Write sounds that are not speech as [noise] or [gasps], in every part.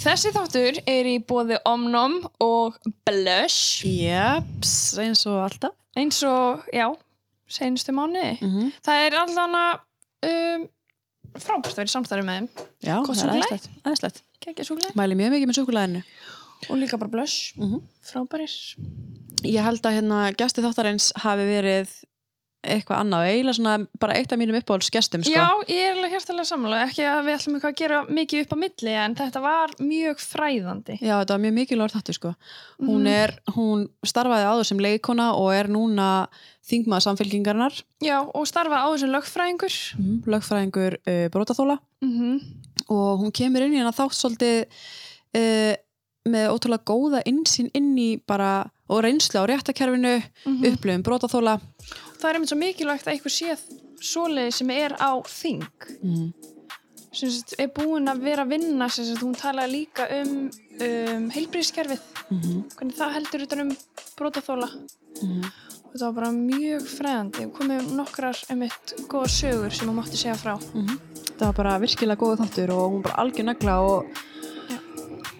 Þessi þáttur er í bóði Omnom og Blush Jeps, eins og alltaf eins og, já, seinustu mánuði. mm -hmm. Það er allan um, frábært að vera í samstæri með þeim. Já, Gott það er aðeinslegt. Mæli mjög mikið með súkulæðinu Og líka bara Blush. mm -hmm. Frábærir. Ég held að hérna gæsti þáttarins hafi verið eitthvað annað, eiginlega svona bara eitt af mínum uppáhaldsgestum sko. Já, ég er alveg hérstalega samanlega. Ekki að við ætlum eitthvað að gera mikið upp á milli en þetta var mjög fræðandi. Já, þetta var mjög mikilvægt þáttur sko. Hún Mhm. er, hún starfaði áður sem leikona og er núna þingmaður samfélkingarnar, Já, og starfa á þessum lögfræðingur. mm lögfræðingur uh, brotaþóla Mm og hún kemur inn í hana þátt svolítið uh, með ótrúlega góða insýn inn í bara og reynslu á réttakerfinu, Mhm. upplöfum brotaþóla Það er einmitt svo mikilvægt að eitthvað sé svoleiði sem er á þing. mm. sem er búin að vera að vinna sem hún talaði líka um, um heilbríðskerfið, Mm hvernig það heldur utan um brotaþóla -hmm. og það var bara mjög fræðandi og komið nokkrar einmitt góða sögur sem hún mátti segja frá það var bara virkilega góð þáttur og hún bara algjör negla og.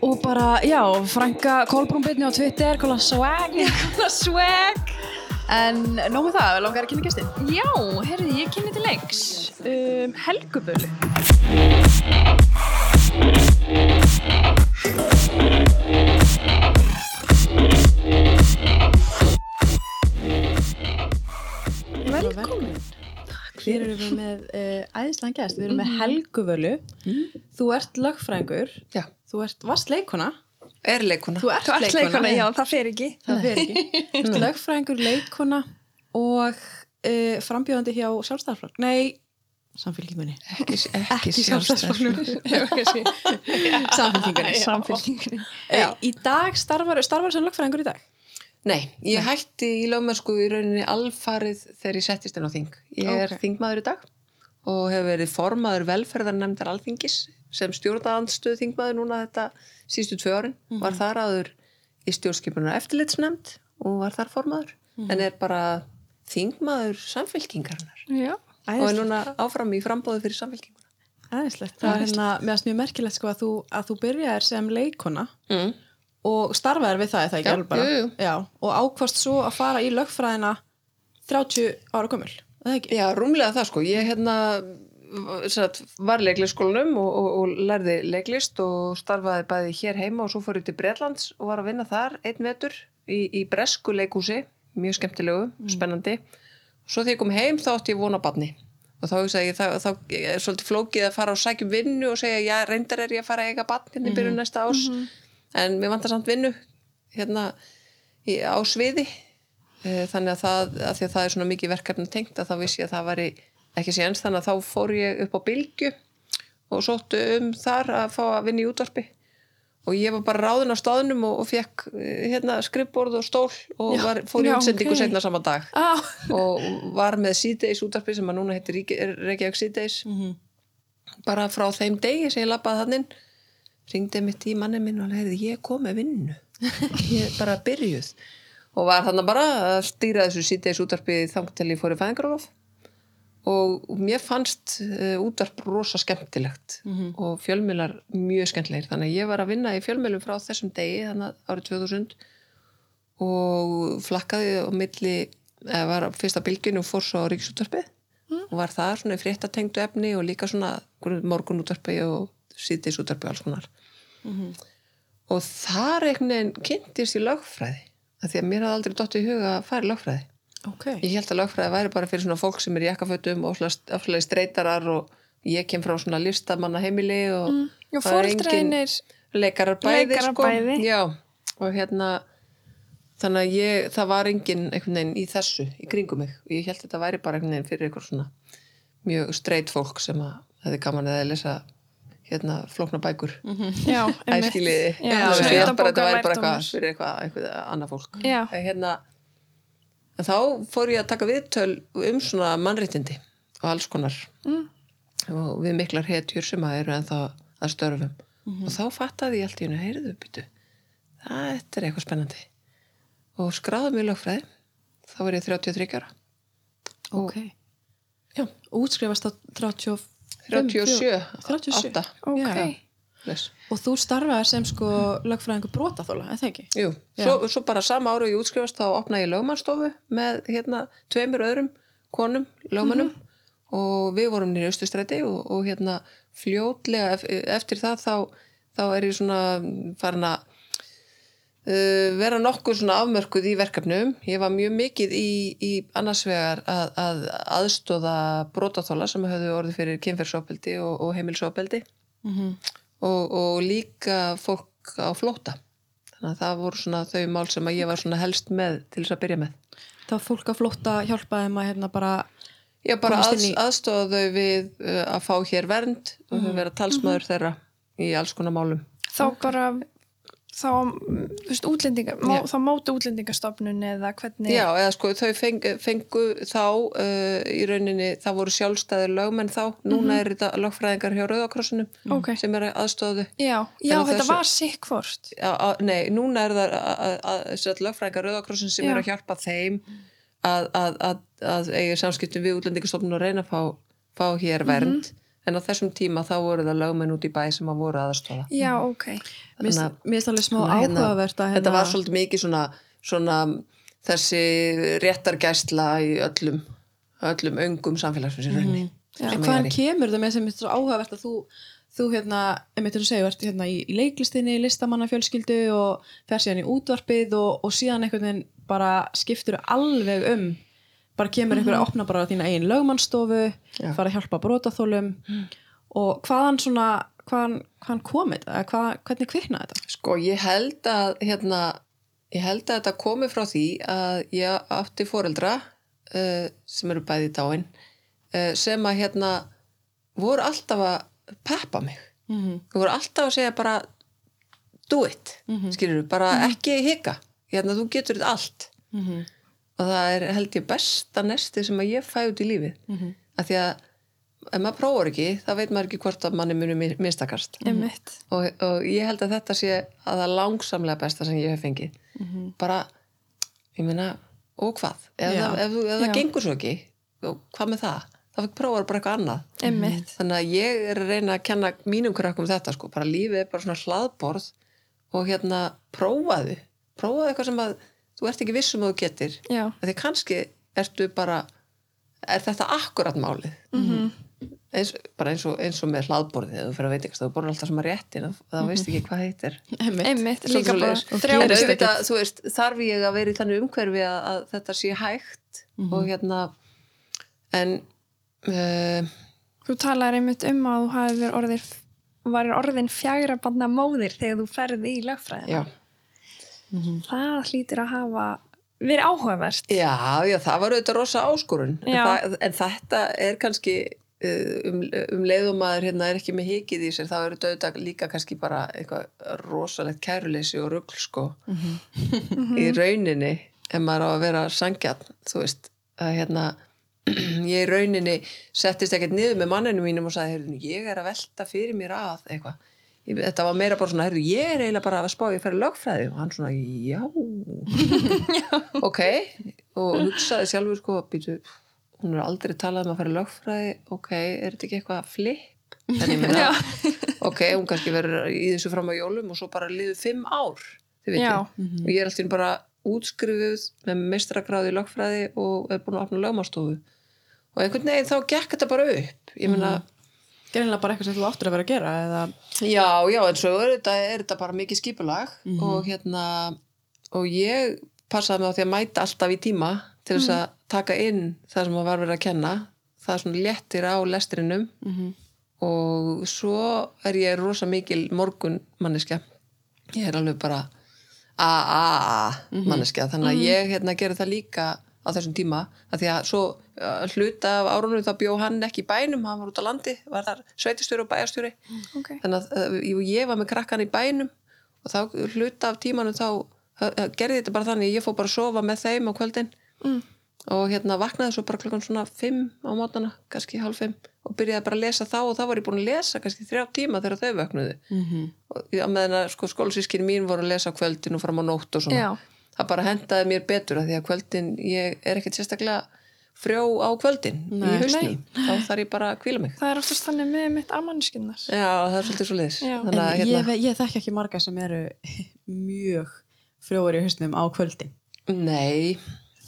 Og bara, já, frænka Kolbrún Byrni á Twitter, kolla swag. Swag! en nóg með það, við langar að kynna gestin Já, heyrði, ég kynni til leiks. Um, Helgubölu. Velkomin. Erum við með uh, æðislega gest, við erum með Helguvölu þú ert lögfræðingur. Já. Þú ert vast leikona Er leikuna. þú ert, Þú ert leikona, já, það fer ekki. Það fer ekki. [laughs] Þú ert lögfræðingur, leikona og uh, frambjóðandi hjá sjálfstæðarflokk nei, samfélkingunni Ekki, ekki, samfélkingunni Samfélkingunni [laughs] Já. Í dag starfar, starfar sem lögfræðingur í dag? Nei, ég hætti í lögmennsku í rauninni alfarið þegar ég settist inn á þing. Ég er Ok. þingmaður í dag og hefur verið formaður velferðarnemndar alþingis sem stjórnaðandstöð þingmaður núna þetta sístu tvö árin. Var þar áður í stjórnskipunar eftirlitsnemnd og var þar formaður. En er bara þingmaður samfélkingarnar Já, og er núna áfram í frambóðu fyrir samfélkinguna. Æðislegt. Það er hérna, meðast mjög merkilegt sko að þú, að þú byrjaðir sem leikona Mm. og starfaðir við það, er það ekki alveg bara? jú, jú. Já, og ákvast svo að fara í lögfræðina 30 ára gömul, eða ekki? Já, rúmlega það sko. Ég hérna satt, var leiklistskólanum og, og, og lærði leiklist og starfaði bæði hér heima og svo fór ég til Bretlands og var að vinna þar einn vetur í, í bresku leikhúsi, mjög skemmtilegu, spennandi. Svo þegar ég kom heim þá átti ég vona badni og þá hugsaði ég, þá, þá er svolítið flókið að fara og sækjum vinnu og segja, já, reyndar er ég að fara að eiga badni hérna í byrjun næsta ás, en mér vantar samt vinnu hérna í, á sviði þannig að það, að því að það er svona mikið verkefni tengt að þá vissi ég að það væri ekki séns. Þannig að þá fór ég upp á bylgju og sóttu um þar að fá að vinna í útvarpi. Og ég var bara ráðin á staðnum og, og fekk eh, hérna skrifborð og stól og Já, var, fór í útsendingu ok. setna sama dag. Á, og var með síðdeis útvarpi sem að núna heitir Reykjavík síðdeis Mhm. bara frá þeim degi sem ég lappaði þannig ringdi mitt í manni minn og hefði ég kom með vinnu. [laughs] Ég bara byrjuð og var þannig bara að stýra þessu síðdeis útvarpi þangt til ég fór í fæðingarof og mér fannst uh, útvarp rosa skemmtilegt og fjölmiðlar mjög skemmtilegir. Þannig að ég var að vinna í fjölmiðlum frá þessum degi þannig árið 2000 og flakkaði á milli eða var fyrsta bylginu fór svo á ríksútvarpið og var það svona í fréttatengdu efni og líka svona morgunútvarpi og síðdeisútvarpi og alls konar. Og þar einhvern veginn kynntist í lögfræði af því að mér hafði aldrei dottið í huga að fara í lögfræði Ok. ég held að lögfræði væri bara fyrir svona fólk sem er í jakkafötum og afslega streytarar og ég kem frá svona listamanna heimili og já það er engin- leikarar bæði, Leikarar sko. bæði. Já, og hérna þannig að ég, það var engin í þessu, í kringum mig og ég held að þetta væri bara fyrir eitthvað svona mjög streit fólk sem að hefði gaman að lesa hérna flókna bækur. Já, [laughs] einmitt. æskiliði, Já, ég held bara að þetta væri bara eitthvað fyrir eitthvað, eitthvað annað fólk. Hérna en þá fór ég að taka viðtöl um svona mannréttindi og alls konar. Mm. og við miklar hetjur sem að eru en að störfum. Og þá fattaði ég allt í hennu heyrðu byttu, þetta er eitthvað spennandi. Og skráði í lögfræði þá var ég 33 ára. Ok. Já. Útskrifast á 30 37, 37. 8 Ok. Já. Les. og þú starfaði sem sko lögfræðingur brotaþóla, eða ekki? Jú, svo, svo bara sama ára og ég útskrifast þá opnaði ég lögmannstofu með hérna tveimur öðrum konum, lögmannum og við vorum nýri austustræti og, og hérna fljótlega ef, eftir það þá, þá er ég svona farin að uh, vera nokkuð svona afmörkuð í verkefnum. Ég var mjög mikið í, í annars vegar að, að aðstóða brotaþóla sem höfðu orðið fyrir kynferðsopeldi og, og heimilsopeldi Mm og, og líka fólk á flóta. Þannig að það voru svona þau mál sem að ég var svona helst með til þess að byrja með. Það var fólk að flótta hjálpaði maður hérna bara Já, bara Komast aðs, inn í- aðstofa þau við uh, að fá hér vernd og þau vera talsmaður þeirra í alls konar málum. þá bara þá, mm, þú veist, útlendingar má, þá móti útlendingastofnun eða hvernig Já, eða sko þau feng, fengu þá uh, í rauninni, það voru sjálfstæðir lögmenn þá, núna er þetta lögfræðingar hjá Rauðakrossinum ok, sem er aðstofaðu. já, já þetta þessu- var sikk hvort. Nei, núna er það lögfræðingar Rauðakrossin sem Já. er að hjálpa þeim að, að, að, að eiga samskiptum við útlendingastofnun og reyna að fá, fá hér vernd. En á þessum tíma þá voru það lögmenn út í bæ sem að voru aðstofa. já, ok, Mér finnst alveg smá að hérna- áhugavert að þetta var svolítið mikið svona, svona þessi réttargæsla í öllum öllum öngum rauninni Já. En sem hvaðan er kemur það með sem er svo áhugavert að þú, þú hérna, einmitt er að segja, ert hérna í, í leiklistinni, listamannafjölskyldu og fer síðan í útvarpið og, og síðan einhvern veginn bara skiptur alveg um, bara kemur einhver að opna bara þína eigin lögmannstofu, Já. fara að hjálpa brotaþólum og hvaðan svona, hvaðan, hvaðan kom þetta, eða hvað, hvernig kviknaði þetta? sko ég held að hérna, ég held að þetta komi frá því að ég átti foreldra uh, sem eru bæði í dáin uh, sem að hérna voru alltaf að peppa mig Mm -hmm. voru alltaf að segja bara do it, mm Mhm. skilur bara ekki hika, hérna þú getur þetta allt Mm -hmm. Og það er held ég besta nesti sem að ég fæ út í lífið. Mhm. af því að ef maður prófar ekki þá veit maður ekki hvort að manni muni mi- mistakast. Einmitt. Og, og ég held að þetta sé að það langsamlega besta sem ég hef fengið. Mhm. bara, ég meina og hvað, ef, Já. það, ef, ef það gengur svo ekki hvað með það, þá prófar bara eitthvað annað. Einmitt, þannig að ég er að reyna að kenna mínum krakkum þetta sko, bara lífið er bara svona hlaðborð og hérna prófaðu. Prófaðu eitthvað sem að þú ert ekki viss um að þú getur því kannski ertu bara er þetta akkurat málið? Mm eins, bara eins og, eins og með hlaðborðið þú fyrir að veit ekki, þú borður alltaf sama réttin og það veist ekki hvað heitir. Einmitt. einmitt, Svolítið líka bara þú veist, þarf ég að vera í þannig umhverfi að, að þetta sé hægt Mhm. og hérna en uh, þú talar einmitt um að þú orðir varir orðin fjagra banna móðir þegar þú ferði í lögfræðina já, Mhm. það hlýtur að hafa verið áhugavert já, já, það var auðvitað rosa áskorun en, það, en þetta er kannski uh, um, um leiðum maður hérna er ekki með hikið í sér, þá eru þetta líka kannski bara eitthvað rosalegt kæruleysi og rugl sko Mhm. í rauninni ef maður á að vera sangjarn þú veist að hérna [clears throat] ég í rauninni settist ekkert niður með manninu mínum og sagði, ég er að velta fyrir mér að eitthvað þetta var meira bara svona, heyrðu, ég er eiginlega bara að spá ég fer í lögfræði. Og hann svona, já. [laughs] Ok. Og hugsaði sjálfur sko býtu, hún er aldrei talað um að fara í lögfræði. Ok, er þetta ekki eitthvað flip? En ég meina, [laughs] ok, hún kannski verður í þessu fram á jólum og svo bara liðu fimm ár, þið veitir Já. Mhm. og ég er alltaf bara útskrifuð með mestragráði í lögfræði og er búin að opna lögmástofu og einhvern veginn þá gekk þetta bara upp. Ég meina, Gerðinlega bara eitthvað sem þú áttur að vera að gera eða? Já, já, en svo er þetta, er þetta bara mikið skipulag Mhm. og hérna og ég passaði mig á því að mæta alltaf í tíma til þess að taka inn það sem að var verið að kenna. Það er svona léttir á lestrinum mm -hmm. og svo er ég rosa mikil morgun manneskja ég er alveg bara a a a manneskja þannig að ég hérna gerði það líka á þessum tíma að því að svo uh, hluta af árunum þá bjó hann ekki í bænum hann var út á landi, var þar sveitistjóri og bæjarstjóri. Ok, þannig að uh, ég- var með krakkan í bænum og þá hluta af tímanum þá uh, uh, gerði þetta bara þannig ég fór bara að sofa með þeim á kvöldin Mm. og hérna vaknaði svo bara klokkan svona fimm á mótana, kannski hálf fimm og byrjaði bara að lesa þá og þá var ég búin að lesa kannski þrjá tíma þegar þau vöknuðu. Og á meðan að sko, skólasískinni mín voru að lesa kvöldin og fram á nótt og svona. Já það bara hendaði mér betur að því að kvöldin ég er ekkert sérstaklega frjó á kvöldin Nei. í hausnum, þá þarf ég bara að kvíla mig Það er oftast þannig með mitt amanniskinnar. Já, það er svolítið svo Já. Þannig að ég, hérna, ég þekki ekki marga sem eru [laughs] mjög frjóður í hausnum á kvöldin. nei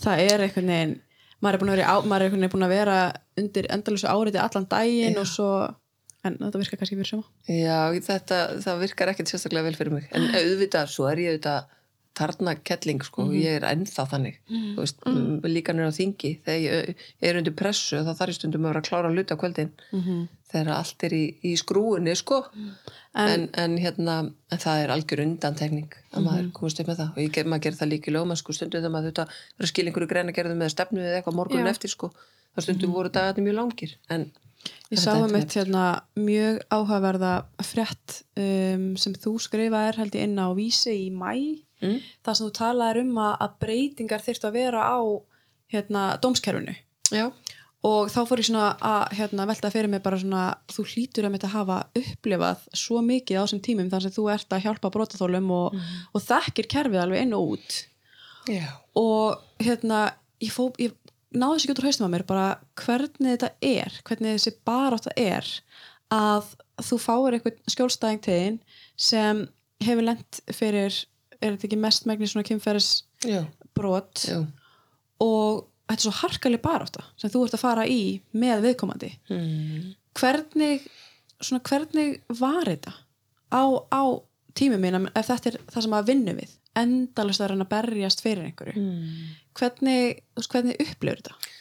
Það er einhvern veginn, maður er búin að vera, í á, maður er einhvern veginn búin að vera undir endalösu áriti allan daginn og svo, en þetta virkar kannski fyrir sama. Já, þetta, það virkar ekkert sérstaklega vel fyrir mig en [gasps] auðvitað, svo er ég auðvitað tarna kettling, sko, ég er ennþá þannig þú veist, mm. líka nýra á þingi þegar ég, er undir pressu þá þarf ég stundum að vera að klára hluti á kvöldin. Þegar allt er í, í skrúinni, sko. En, en, hérna en það er algjör undantekning að maður komast upp með það. Og ég, maður gerir það líka í lögum sko, stundum þegar maður þetta að skilja einhverju greina gerðum með stefnu eða eitthvað morgunin Já. eftir, sko. Þá stundum voru dagarnir mjög langir. En Ég sá um eitt hérna mjög áhugaverða frétt um, sem þú skrifaðir held ég inn á vísi í mæ Mm. þar sem þú talaðir um að, breytingar þyrftu að vera á hérna dómskerfinu. Já, og þá fór ég svona að hérna, velta fyrir mig bara svona þú hlýtur að mitt að hafa upplifað svo mikið á þessum tímum þar sem þú ert að hjálpa brotaþólum og, og þekkir kerfið alveg inn og út. Já, og hérna ég, fó, ég náði þessi úr haustum að mér bara hvernig þetta er hvernig þessi barátta er að þú fáir eitthvað skjólstæðing þín sem hefur lent fyrir er þetta ekki mest megnis svona kynferðis já, brot já. og þetta er svo harkaleg barátta sem þú ert að fara í með viðkomandi Mm. hvernig svona hvernig var þetta á, á tímum mín ef þetta er það sem að vinnu við endalist að reyna að berjast fyrir einhverju Mm. Hvernig, hvernig upplifur þetta?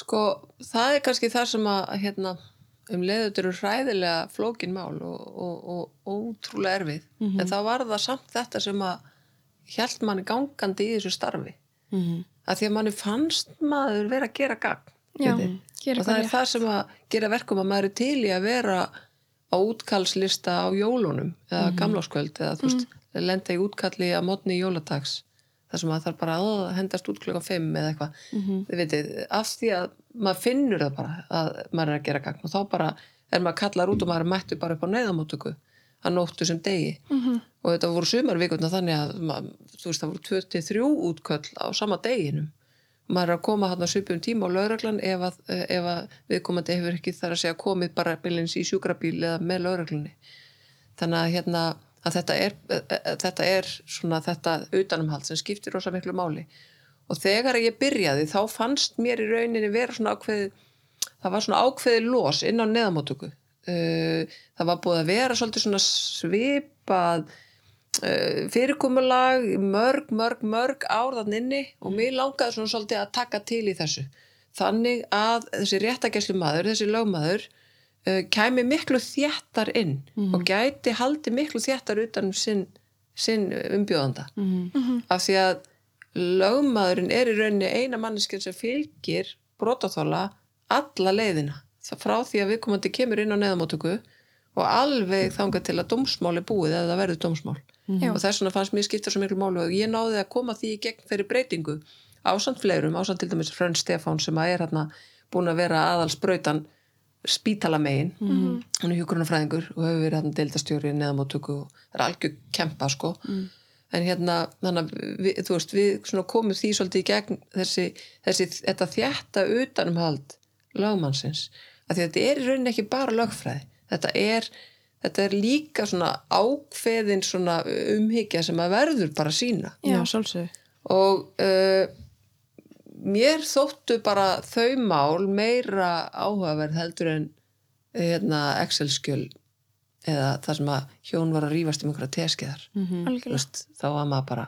Sko, það er kannski það sem að hérna, um leiðut eru hræðilega flókin mál og, og, og, ótrúlega erfið. En það var það samt þetta sem að hjælt manni gangandi í þessu starfi. Mm -hmm. Að því að manni fannst maður vera að gera gagn. Já, gera og það er eitthvað það sem að gera verkum að maður er til í að vera á útkallslista á jólunum eða gamláskvöld eða þú veist, lenda í útkalli að mótni í jólatags þar sem að það er bara að hendast út klukkan 5 eða eitthvað, þið veitir af því að maður finnur það bara að maður er að gera gagn og þá bara er maður kallar út og maður er mættu bara upp á neyðamóttöku að nóttu sem degi. -hmm. og þetta voru sumarvíkurna þannig að maður, þú veist það voru 23 útköll á sama deginum. Maður er að koma hann að svipum tíma á lauraglan ef að, ef að viðkomandi hefur ekki þar að segja komið bara bylins í sjúkrabíl eða með lauraglunni þannig að hérna að þetta er, þetta er svona þetta utanumhald sem skiptir rosa miklu máli. Og þegar ég byrjaði þá fannst mér í rauninni vera svona ákveði það var svona ákveði los inn á neðamótöku uh, það var búið að vera svolítið svona svipað uh, fyrirkomulag mörg, mörg, mörg ár þann inni og mér langaði svona svolítið að taka til í þessu. Þannig að þessi réttagæslu maður, þessi lögmaður uh, kæmi miklu þjættar inn og gæti haldi miklu þjættar utan um sinn, sinn umbjóðanda. Af því að lögmaðurinn er í rauninni eina manneskinn sem fylgir brotaþóla alla leiðina. Það frá því að viðkomandi kemur inn á neðamótöku og alveg þangað til að dómsmál er búið eða það verður dómsmál. Já. og þess vegna fannst mér skipta svo miklu málu og ég náði að koma því í gegn fyrir breytingu ásand fleirum, ásand til dæmis Frönn Stefán sem að er hérna búin að vera aðalsbrautan spítalamegin mm -hmm. hann er hjúgrunafræðingur og hefur verið hérna deildastjóri neðamótöku og það er algjör kempa sko. En hérna, þannig að við, þú veist, við svona komum því svolítið í gegn þessi, þessi þetta þjætta utanumhald lögmannsins, að því að þetta er í rauninni ekki bara lögfræði, þetta er þetta er líka svona ákveðin svona umhyggja sem að verður bara sína Já, sálsög og uh, mér þóttu bara þau mál meira áhugaverð heldur en hérna, Excel-skjöl eða það sem að hjón var að rífast um einhverja teskeiðar Þú algjörlega. Veist, þá var maður bara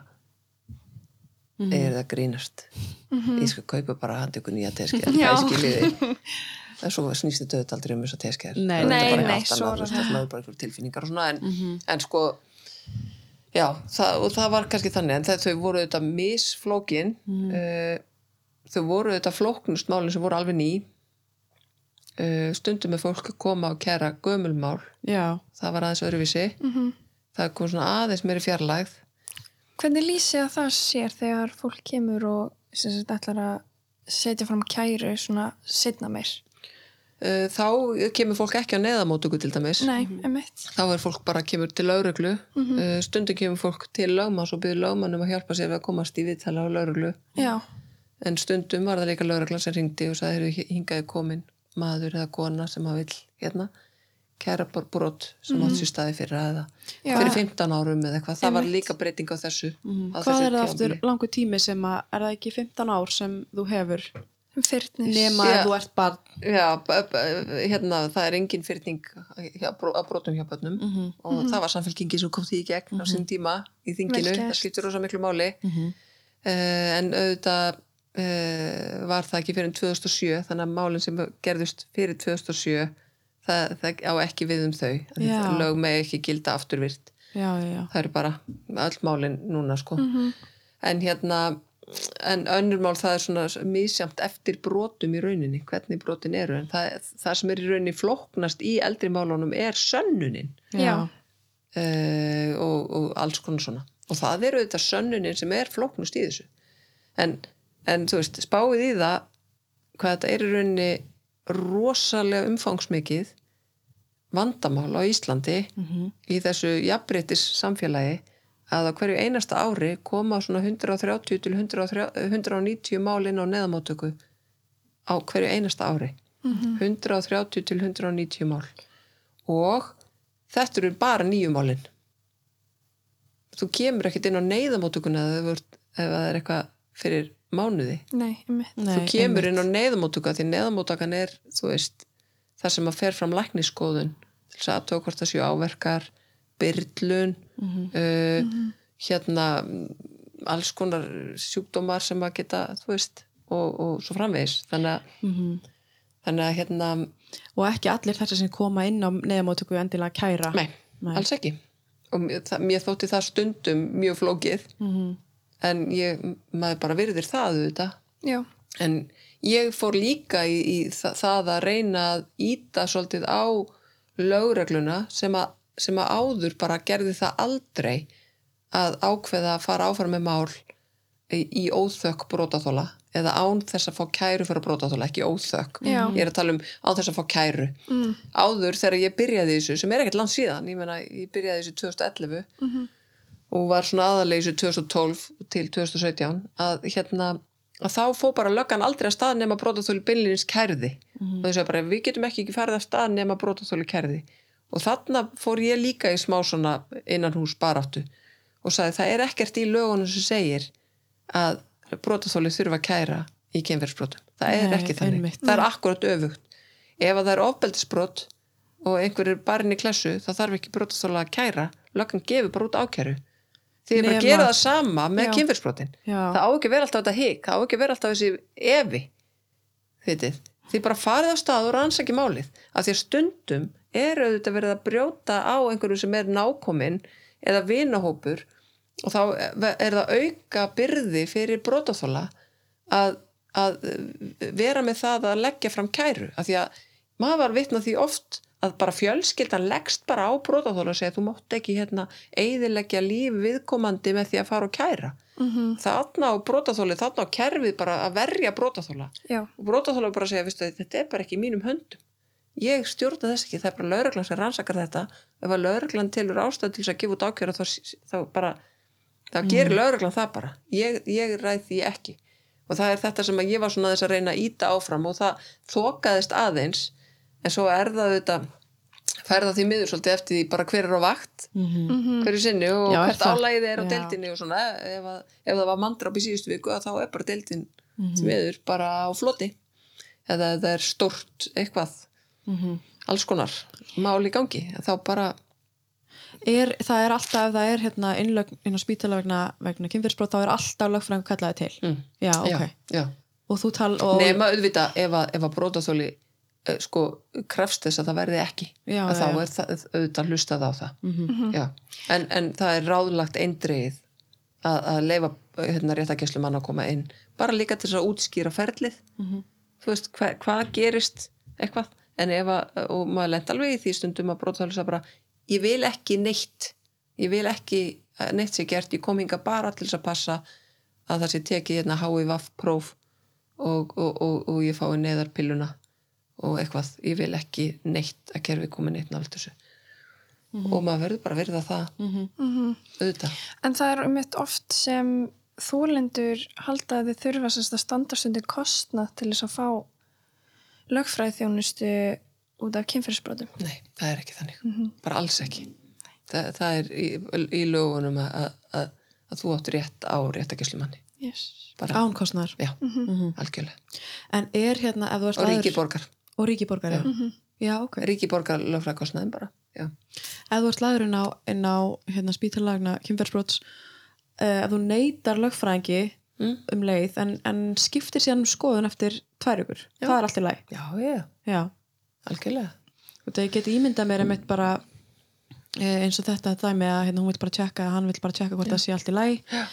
er það grínast? Ég skal kaupa bara handi ykkur nýja teskeiðar Já. það er skiljiði [laughs] en svo snýst þetta auðvitað aldrei um þess að teskeiðar Nei, Það er nei, nei, svo er það. er bara einhver tilfinningar og svona en, en sko já, það, og það var kannski þannig en það, þau voru auðvitað misflókin uh, þau voru auðvitað flóknust málin sem voru alveg ný. Uh, stundum með fólk að koma og kæra gömulmál Já, það var aðeins öðruvísi. Mhm. það kom svona aðeins meiri fjarlægð. Hvernig lýsið að það sér þegar fólk kemur og sagt ætlar að setja fram kæru svona setna meir? uh, þá kemur fólk ekki á neðamótöku til dæmis. Nei, þá er fólk bara kemur til lauruglu uh, stundum kemur fólk til lögmanns og byrður lögmann um að hjálpa sér að komast í viðtala á lauruglu Já, en stundum var það líka lögreglan sem ringdi og sagði, "Heyrðu, hingaði komin maður eða kona sem að vill hérna, kæra brot sem átt sér staði fyrir eða Já. fyrir 15 árum eða eitthvað, það var líka breyting á þessu á Hvað þessu er það aftur langur tími sem að, er það ekki 15 ár sem þú hefur? Fyrnis. nema Já. ef þú ert bara Já, hérna, það er engin fyrning hjá, bro- að brotum hjá bönnum Mhm. og það var samfélkingi sem kom því í gegn á sín tíma í þinginu, það skiptir rosa miklu máli. Uh, en auðvitað uh, var það ekki fyrir 2007 þannig að málinn sem gerðust fyrir 2007 það, það á ekki við um þau. Já. lög með ekki gilda afturvirt já, já, það eru bara öll málin núna sko. Mhm. en hérna en önnur mál það er svona mísjamt eftir brotum í rauninni, hvernig brotin eru. En það, það sem er í rauninni flóknast í eldri málunum er sönnunin. Já. uh, og, og alls konar svona. Og það eru þetta sönnunin sem er flóknust í þessu. En, en þú veist, spáið í það hvað þetta er í rauninni rosalega umfangsmikið vandamál á Íslandi Mhm. í þessu jafnbreytis samfélagi að á hverju einasta ári koma svona 130 til 130, 190 mál inn á neðamóttöku á hverju einasta ári. 130 til 190 mál. Og þetta eru bara nýju málin. Þú kemur ekkert inn á ert- ef það er eitthvað fyrir mánuði Nei. Nei, þú kemur einmitt. inn á neyðamóttöka því neyðamóttökan er, veist það sem að fer fram lækniskoðun til þess að tók hvort það séu áverkar byrlun Mhm. uh, hérna mm, alls konar sjúkdómar sem að geta, þú veist og, og svo framvegis þannig að, Mhm. þannig að hérna og ekki allir þetta sem koma inn á neðamótöku endilega kæra nei, Nei. alls ekki og mér, það, mér þótti það stundum mjög flókið Mhm. En ég, maður bara virðir það auðvitað Já. En ég fór líka í, í það, að reyna að íta svolítið á lögregluna sem að, sem að áður bara gerði það aldrei að ákveða að fara áfram með mál í, óþökk brotaþóla eða án þess að fá kæru fyrir brotaþóla, ekki óþökk. Já. Ég er að tala um án þess að fá kæru. Mm. Áður þegar ég byrjaði þessu, sem er ekkert langt síðan, ég meina ég byrjaði þessu 2011 Mhm. Og var svona þessu 2012 til 2017 að hérna að þá fó bara löggan aldrei að stað nema brotaþóli beinlýnins kærði. Og þess að bara við getum ekki ekki farið að stað nema brotaþóli kærði. Og þarna fór ég líka í smá svona innan hús baráttu og sagði það er ekkert í lögunum sem segir að brotaþóli þurfa að kæra í kemverðsbrotum það er Nei, ekki þannig, einmitt. það er akkurat öfugt. Ef að það er ofbeldisbrot og einhver er barinn í klessu þá þarf ekki brotaþóla að kæra. Löggan gefur bara út ákæru því bara að Nema- gera það sama með kynfyrsbrotin það á ekki vera alltaf þetta hik það á ekki vera alltaf þessi evi þittið, því bara farið á stað og rannsaki málið, af því að stundum er auðvitað verið að brjóta á einhverju sem er nákominn eða vinahópur og þá er það auka byrði fyrir brotaþóla að, að vera með það að leggja fram kæru, af því að maður var vitna því oft að bara fjölskyldan leggst bara á brotaþóla og segja þú mátt ekki hérna eiðileggja líf viðkomandi með því að fara og kæra. Mhm. þarna á brotaþóli, þarna á kerfið bara að verja brotaþóla Já. og brotaþóla bara segja, viðstu, þetta er bara ekki í mínum höndum. Ég stjórna þess ekki, það er bara lögreglan sem rannsakar þetta. Ef að lögreglan tilur ástæð til þess að gefa út ákjöra þá, þá bara þá gerir lögreglan það bara. Ég, ég ræð því ekki. Og það er þetta sem ég var svona þess að reyna að íta áfram og það þokaðist aðeins en svo er það þetta færða því miður svolítið eftir því bara hver er á vakt Mhm. hverju sinni og Já, er hvert álægið er á Já. deildinni og svona, ef, að, ef það var mandrap í síðustu viku þá er bara deildin Mhm. því miður bara á floti eða það er stórt eitthvað Mhm. alls konar mál í gangi þá bara, er, það er alltaf, ef það er hérna innlögn inn á spítala vegna, vegna kynfyrsbrot þá er alltaf lögfræðing kallaði til mm, já, ok, já, já. og þú tal og, nema auðvitað ef að, að brótaþóli sko krefst þess að það verði ekki. Já, að þá er það auðvitað hlustað á það. Mhm. já. en, en það er ráðlagt eindreið að, að leifa hérna, réttakeslu mann að koma inn. Bara líka til þess að útskýra ferlið. Mhm. þú veist, hva, hvað gerist eitthvað, en ef að og maður lent alveg í því stundum að sagði bara, ég vil ekki neitt. Ég vil ekki að neitt sé gert. Ég kom hinga bara til þess að passa að það sé tekið hérna HIVAF próf og, og, og, og ég fái neðarpilluna og eitthvað, ég vil ekki neitt að kerfi komi neitt nált þessu og maður verður bara að verða það Mhm. Mhm. auðvitað En það er um eitt oft sem þólendur halda að þið þurfa að standa stundir kostnað til þess að fá lögfræði þjónustu út af kynferðisbrotum. Nei, það er ekki þannig. Bara alls ekki. Það, það er í, í lögunum að, að, að, að þú átt rétt á réttakeslumanni. Yes. Bara, Ánkostnar. já, algjörlega. En er hérna, ef þú ert Og aður- ríkiborgar. Og ríkiborgar, já. Já, ok. Ríkiborgar lögfræðkostnaðin bara. Já. Ef þú ert laður inn á, inn á hérna, spítalagna kynferðsbrots, uh, ef þú neytar lögfræðingi Mm. um leið, en, en skiptir síðan um skoðun eftir tvær ykkur. Já. Það er allt í læg. Já, já, Já. algjörlega. Og það ég get ímyndað mér einmitt bara eh, eins og þetta dæmi að hérna, hún vil bara tjekka, hann vil bara tjekka hvort það sé allt í læg. Já.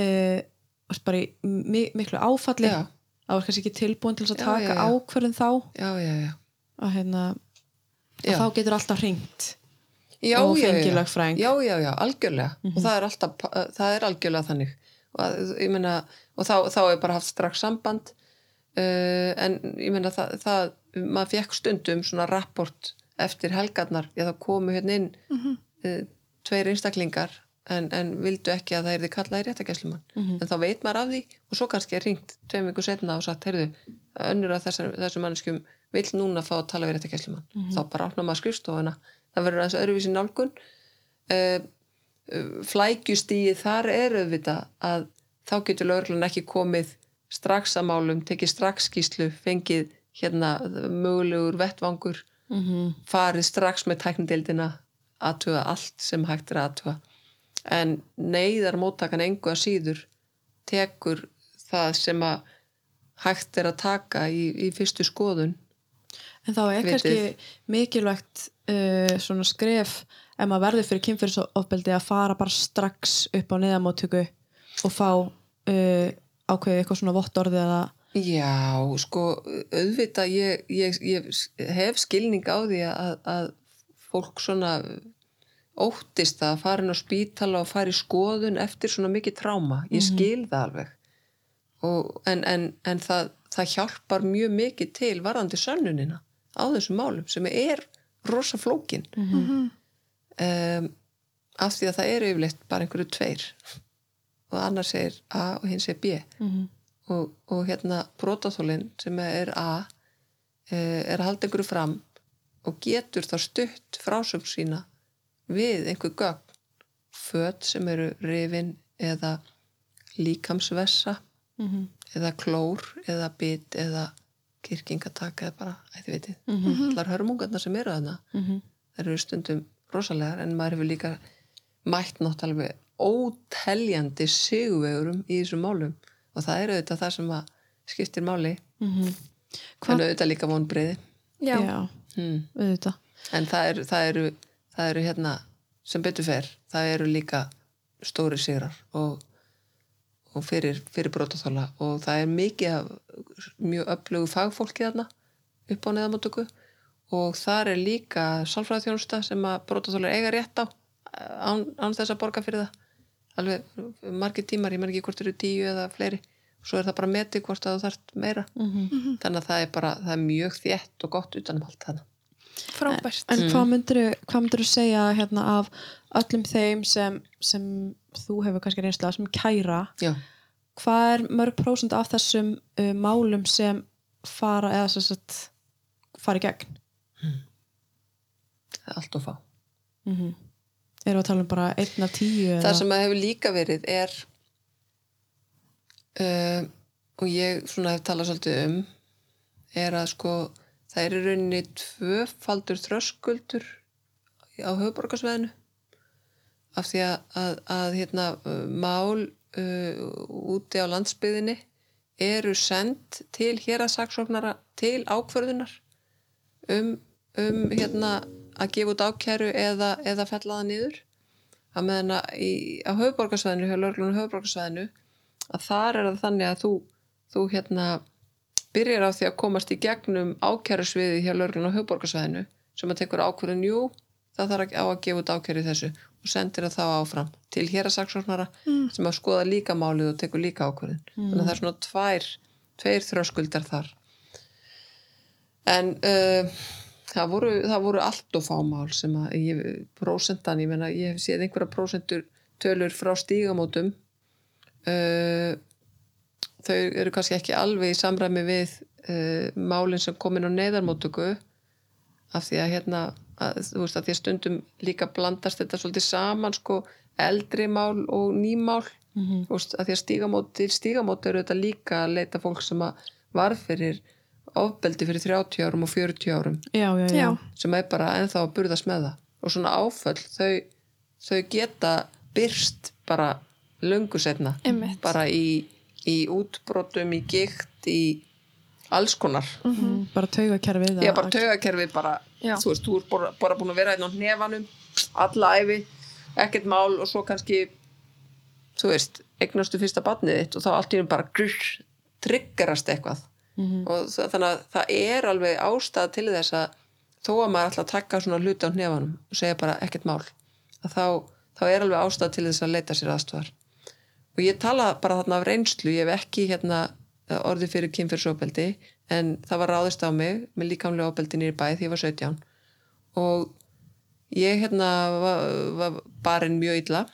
Uh, bara í mi miklu áfalli. Það var kannski ekki tilbúin til að Já, taka ákvörðun þá. Að, hérna, að þá getur alltaf hringt. Já, Og já, fengið já. Já, já, algjörlega. Og það er alltaf, það er algjörlega þannig. Og, meina, og þá, þá er bara haft strax samband. Uh, en ég meina, það, það, maður fekk stundum svona rapport eftir helgarnar. Já, það komu hérna inn uh, tveir einstaklingar en, en vildu ekki að það er þið kallaði réttakeslumann. En þá veit maður af því og svo kannski er ringt tveim vikur setna og sagt, heyrðu, önnur að þessar, þessum manneskjum vill núna fá að tala við réttakeslumann. Þá bara opna maður skrifstofuna. Það verður aðeins öðruvísi nálgun. Uh, flækjustíið þar er auðvitað að þá getur lögreglan ekki komið strax að málum, tekið strax skýslu, fengið hérna mögulegur vettvangur, Mm farið strax með tæknindildina aðtuga allt sem hægt er að aðtuga. En neyðar móttakan engu að síður tekur það sem að hægt er að taka í, í fyrstu skoðun. En þá er kannski mikilvægt uh, svona skref ef maður verður fyrir kynfyrirsofbeldi að fara bara strax upp á neðamóttöku og fá uh, ákveðið eitthvað svona vottorði eða Já, sko, auðvitað ég, ég, ég hef skilning á því að, að fólk svona óttist að fara inn á spítala og fara í skoðun eftir svona mikið tráma. Ég skil það alveg. Og, en en, en það, það hjálpar mjög mikið til varðandi sönnunina á þessum málum sem er rosa flókin. Mhm. Um, af því að það eru yfirleitt bara einhverju tveir og annar segir A og hinn segir B mm -hmm. og, og hérna brotaþólinn sem er A eh, er að halda einhverju fram og getur þá stutt frásögn sína við einhver gögn. Föt sem eru rifin eða líkamsvessa eða klór eða bit eða kirkingataka eða bara, ætti vitið. Mhm. allar hörmungarnar sem eru þarna þær eru stundum rosalegar en maður hefur líka mætt náttúrulega óteljandi sigurvegurum í þessum málum. Og það er auðvitað það sem að skiptir máli. Hva- en auðvitað líka vonbreiði Já. Já, hmm. auðvitað. En það eru, það, eru, það eru hérna sem betur fer, það eru líka stóri sigrar og, og fyrir, fyrir brotaþóla og það er mikið af mjög öflugu fagfólki þarna upp á neðamóttöku og þar er líka sálfræðþjónusta sem að brotaþólar eiga rétt á án, án þess að borga fyrir það. Alveg margir tímar, ég menn ekki hvort eru tíu eða fleiri, svo er það bara metið hvort að þú þarft meira. Mhm. þannig að það er bara, það er mjög þétt og gott utanum allt þarna Frábært. En hvað myndir hvað myndirðu segja hérna af öllum þeim sem, sem þú hefur kannski reynslega sem kæra já, hvað er mörg prósent af þessum uh, málum sem fara eða sem sagt fara í gegn það er allt og fá mm -hmm. erum við að tala um bara einn af tíu eða? það sem að hefur líka verið er uh, og ég svona hef talað svolítið um er að sko það er í rauninni tvöfaldur þröskuldur á höfuborgarsveðinu af því að, að, að hérna, mál uh, úti á landsbyðinni eru sendt til hér að saksóknara til ákvörðunar um, um hérna, að gefa út ákæru eða, eða fella það niður. Að meðan að löglunum höfuborgarsvæðinu að þar er það þannig að þú, þú hérna byrjar á því að komast í gegnum ákærusviði hjá löglunum höfuborgarsvæðinu sem að tekur ákvörðun, jú það þarf á að gefa út ákæru í þessu og sendir það þá áfram til hér að saksóknara Mm. sem að skoða líka málið og tekur líka ákvörðun. Þannig að það er svona tvær, tveir þröskuldar þar. En uh, það voru, það voru allt og fá mál sem að ég, prósentan, ég meina ég hef séð einhverja prósentur tölur frá stígamótum uh, þau eru kannski ekki alveg í samræmi við uh, málinn sem komin á neyðarmótöku af því að hérna að, þú veist að því að stundum líka blandast þetta svolítið saman sko eldri mál og nýmál Mhm. þú veist að því að stígamóti stígamóti eru þetta líka að leita fólk sem að varð fyrir ofbeldi fyrir 30 árum og 40 árum. Já, já, já, sem er bara ennþá að burðast með það. Og svona áföll þau, þau geta byrst bara löngu setna Einmitt. bara í, í útbrotum, í gikt í alls konar Mhm. bara taugakerfið að- bara taugakerfi bara, Já. þú veist, þú ert bara, bara búin að vera einn á hnefanum alla æfi, ekkert mál og svo kannski þú veist, eignastu fyrsta barnið þitt og þá allt í einu bara grr, triggerast eitthvað Mhm. og það, þannig að það er alveg ástæða til þess að þó að maður ætla að taka svona hluti á hnefanum og segja bara ekkert mál að þá, þá er alveg ástæða til þess að leita sér aðstofar og ég tala bara þarna af reynslu, ég hef ekki hérna orðið fyrir kynfyrsóbeldi en það var ráðist á mig með líkamlega óbeldi nýri bæ því ég var 17 og ég hérna var, var barinn mjög illa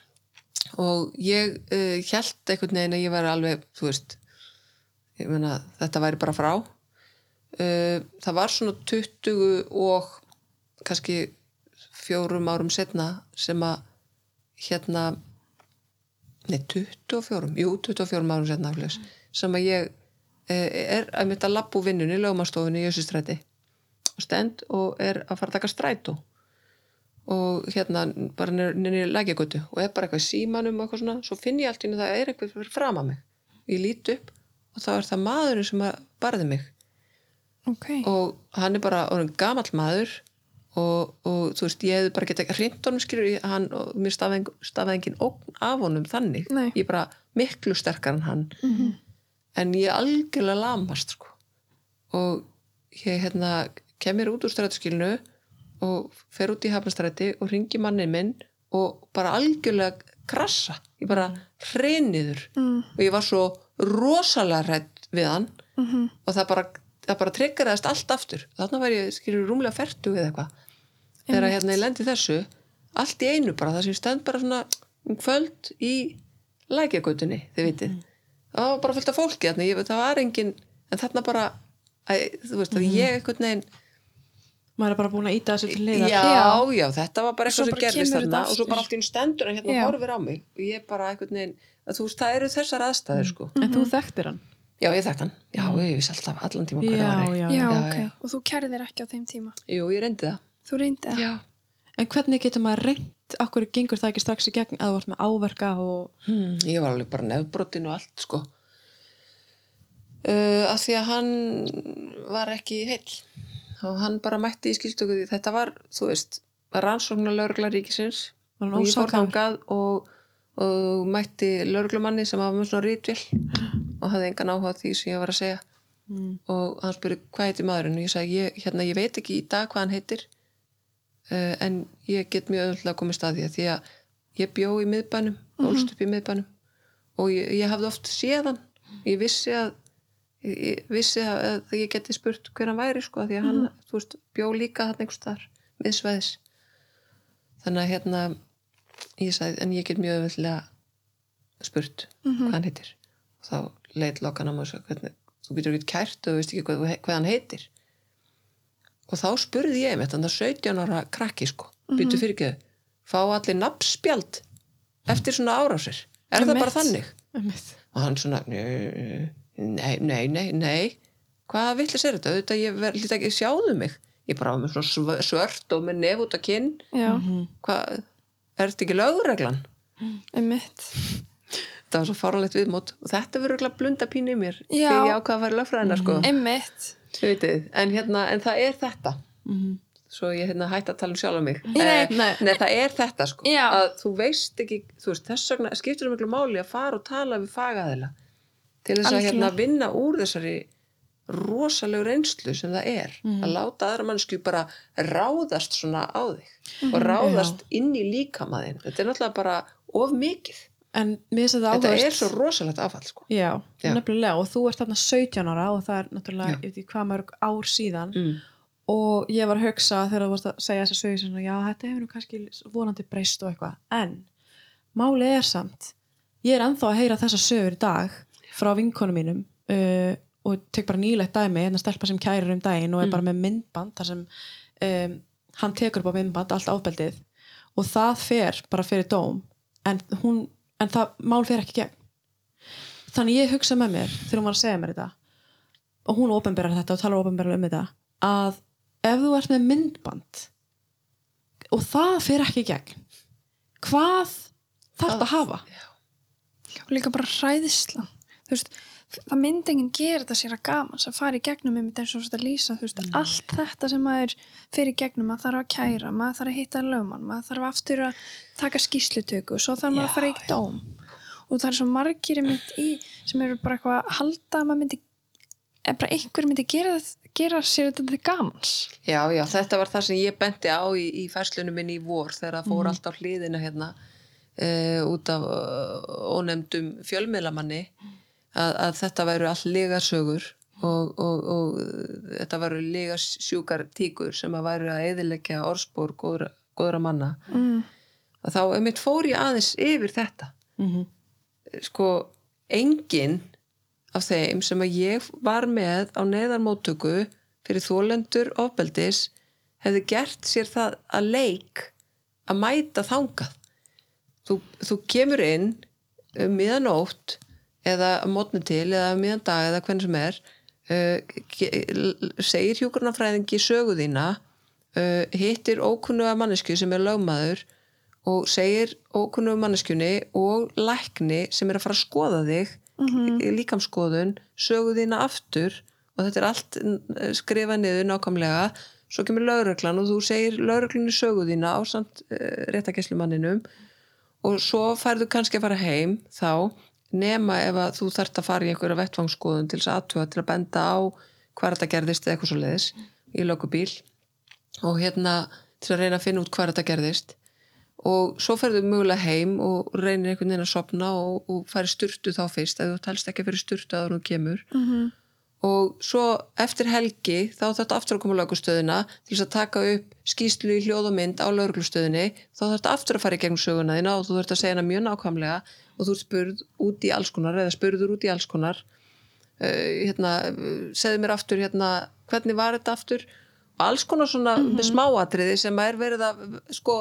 og ég uh, held einhvern veginn að ég var alveg, þú veist ég meina þetta væri bara frá. Uh, það var svona 20 og kannski fjórum árum setna sem að hérna nei 24, jú 24 árum setna aflegs, sem að ég uh, er að mynda að labbu vinnunni lögumastofunni í Jössustræti stend og er að fara að taka strætó. Og hérna bara nynni lækjagötu og er bara eitthvað í símanum og eitthvað svona, svo finn ég allt í einu það er eitthvað fyrir fram að mig. Ég lít upp og þá er það maðurinn sem barði mig. Ok. og hann er bara gamall maður og, og þú veist, ég hefði bara getað hreint honum skilur hann, og mér stafaði engin, ógn af honum þannig Nei. ég er bara miklu sterkar en hann Mhm. en ég algjörlega lamast sko. og ég hérna kemur út úr strætóskilinu og fer út í hafnastræti og ringi mannin minn og bara algjörlega krassa, ég bara hreinniður Mm. og ég var svo rosalega hrætt við hann Mhm. og það bara, það bara triggeraðist allt aftur þarna var ég skilur rúmlega fertu við eitthvað þegar hérna ég lendi þessu allt í einu bara, það sem stend bara svona um kvöld í lækjagötunni, þið vitið. Það var bara fullt af fólki þarna, ég, það var engin en þarna bara, að, þú veist að ég einhvern veginn maður er bara búin að íta þessu til liðar já, Já. já, þetta var bara eitthvað sem gerðist þarna og svo bara allt í einu stendur hann hérna Já. horfir á mig. Og ég bara einhvern veginn að þú veist, það eru þessar aðstæður sko. En þú þekktir hann? Já, ég þekkt hann, já, ég vissi alltaf allan tíma hvað já, það var. Já, Já, já, ok. já. Og þú kærðir ekki á þeim tíma. jú, ég reyndi það Þú reyndi það. já, en hvernig getur maður reynd okkur gengur það ekki strax í gegn að þú vart með áverka og Hmm, ég var alveg bara nefbrotin og allt sko. Uh, að því að hann var ekki heill. Og hann bara mætti í skilstöku því þetta var, þú veist, rannsóknar lögregla ríkisins og ég fór þangað og, og mætti lögreglumanni sem var með svona rítvél og hafði engan áhuga á því sem ég var að segja. Mm. og hann spurði hvað heitir maðurinn? Og ég sagði, ég, hérna, ég veit ekki í dag hvað hann heitir en ég get mjög öðvöldlega komið staði því að ég bjó í miðbænum ólst upp í miðbænum og ég, ég hafði oft séð hann. Ég vissi að ég, vissi að, að ég geti spurt hver hann væri sko, því að hann, þú veist, bjó líka hann einhvers þar, miðsvæðis. Þannig að hérna ég sagði, en ég get mjög öðvöldlega spurt Mhm. hvað hann heitir. Og þá leit lokkan á mig og sagði, hvernig, þú getur ekki kært og þú veist ekki hvað, hvað hann heitir og þá spurði ég með að 17 ára krakki sko Mhm. býtu fyrir ekki fá allir nafnspjald eftir svona árásir er það Einmitt. bara þannig Einmitt. og hann svona nei, nei, nei, nei hvað villis er þetta, auðvitað ég lítið ekki sjáðu mig ég bara var með svona sv- svört og með nef út á kinn Mhm. hvað, er þetta ekki lögreglan einmitt. það var svo faralegt viðmót og þetta verður örugglega blunda pínu í mér Já. því ég ákvað að fara lögfræðina sko Einmitt. Vitið, en, hérna, en það er þetta Mhm. svo ég hérna hætti að tala um sjálf mig Nei. Eh, nei, það er þetta sko Já. að þú veist ekki, þú veist, þess vegna skiptir um miklu máli að fara og tala við fagaðila til þess að hérna vinna úr þessari rosalegu reynslu sem það er Mhm. að láta aðra mannsku bara ráðast svona á þig Mhm. og ráðast inn í líkamaðin þetta er náttúrulega bara of mikið en mér finnst þetta þetta áhugavert. er svo rosalegt afall sko. Já, Já. nefnilega. Og þú ert þarna 17 ára og það er náttúrulega, ég veit ekki hvað mörg ár síðan. Mm. og ég var að hugsa þegar þú varst að segja þessa sögur svona, já, þetta hefur nú kannski vonandi breyst og eitthvað, en málið er samt ég er ennþá að heyra þessa sögur í dag frá vinkonum mínum uh, og tek bara nýlegt dæmi hérna stelpa sem kærir um daginn og er bara með myndband þar sem um, hann tekur upp á myndband allt ábeldið og það fer bara fyrir dóm en, hún, en það mál fer ekki gegn. Þannig ég hugsa með mér þegar hún var að segja mér þetta og hún ofinberar þetta og talar ofinberar um þetta að ef þú ert með myndband og það fer ekki gegn hvað þarf það að hafa? og líka bara hræðislan þú veist, það myndi enginn gera þetta sér að gaman sem fari í gegnum einmitt eins og þetta lýsa, þú veist, allt þetta sem maður fyrir gegnum, maður þarf að kæra maður þarf að hitta lögmann, maður þarf aftur að taka skýslutöku, svo þarf maður að fara í dóm. Og það er svo margir í, sem eru bara eitthvað að halda að maður myndi, eða bara einhver myndi gera, gera sér þetta til gamans. Já, já, þetta var það sem ég benti á í, í færslunum minni í vor þegar það fór allt á hliðina hérna uh, út af uh, ónefndum fjölmiðlamanni að, að þetta væru all legasögur og, og, og þetta væru legasjúkar tíkur sem að væru að eðilegja orðspór góðra, góðra manna mm. þá einmitt fór ég aðeins yfir þetta mm -hmm. sko enginn af þeim sem að ég var með á neðarmóttöku fyrir þólendur ofbeldis hefði gert sér það að leik að mæta þangað þú, þú kemur inn um miðanótt eða mótni til eða um miðan dag eða hvernig sem er uh, segir hjúkurnafræðingi sögu þína uh, hittir ókunnuga mannesku sem er lögmaður og segir ókunnuga manneskjunni og lækni sem er að fara að skoða þig Mhm. í líkamskoðun sögu þína aftur og þetta er allt uh, skrifað niður nákvæmlega svo kemur lauruglan og þú segir lauruglunni sögu þína á samt uh, réttakeslumanninum og svo færðu kannski að fara heim þá nema ef að þú þarft að fara í einhverja vettvangsskoðun til þess aðtuga til að benda á hvað þetta gerðist eða eitthvað svo leiðis í lögubíl og hérna til að reyna að finna út hvað þetta gerðist. Og svo ferðu mögulega heim og reynir einhvern veginn að sopna og, og færi sturtu þá fyrst ef þú telst ekki fyrir sturtu að hún kemur. Mhm. Og svo eftir helgi þá þetta aftur að koma á lögustöðina til þess að taka upp skýslu í hljóð og mynd á lögreglustöðinni. Þá þarf þetta aftur að fara í gegnum söguna þína og þú þurft að segja hana mjög nákvæmlega. Og þú ert spurð út í alls konar eða spurður út í alls konar. Uh, hérna, uh, segðu mér aftur hérna, hvernig var þetta aftur? Og alls konar svona mm -hmm. smáatriði sem er verið að sko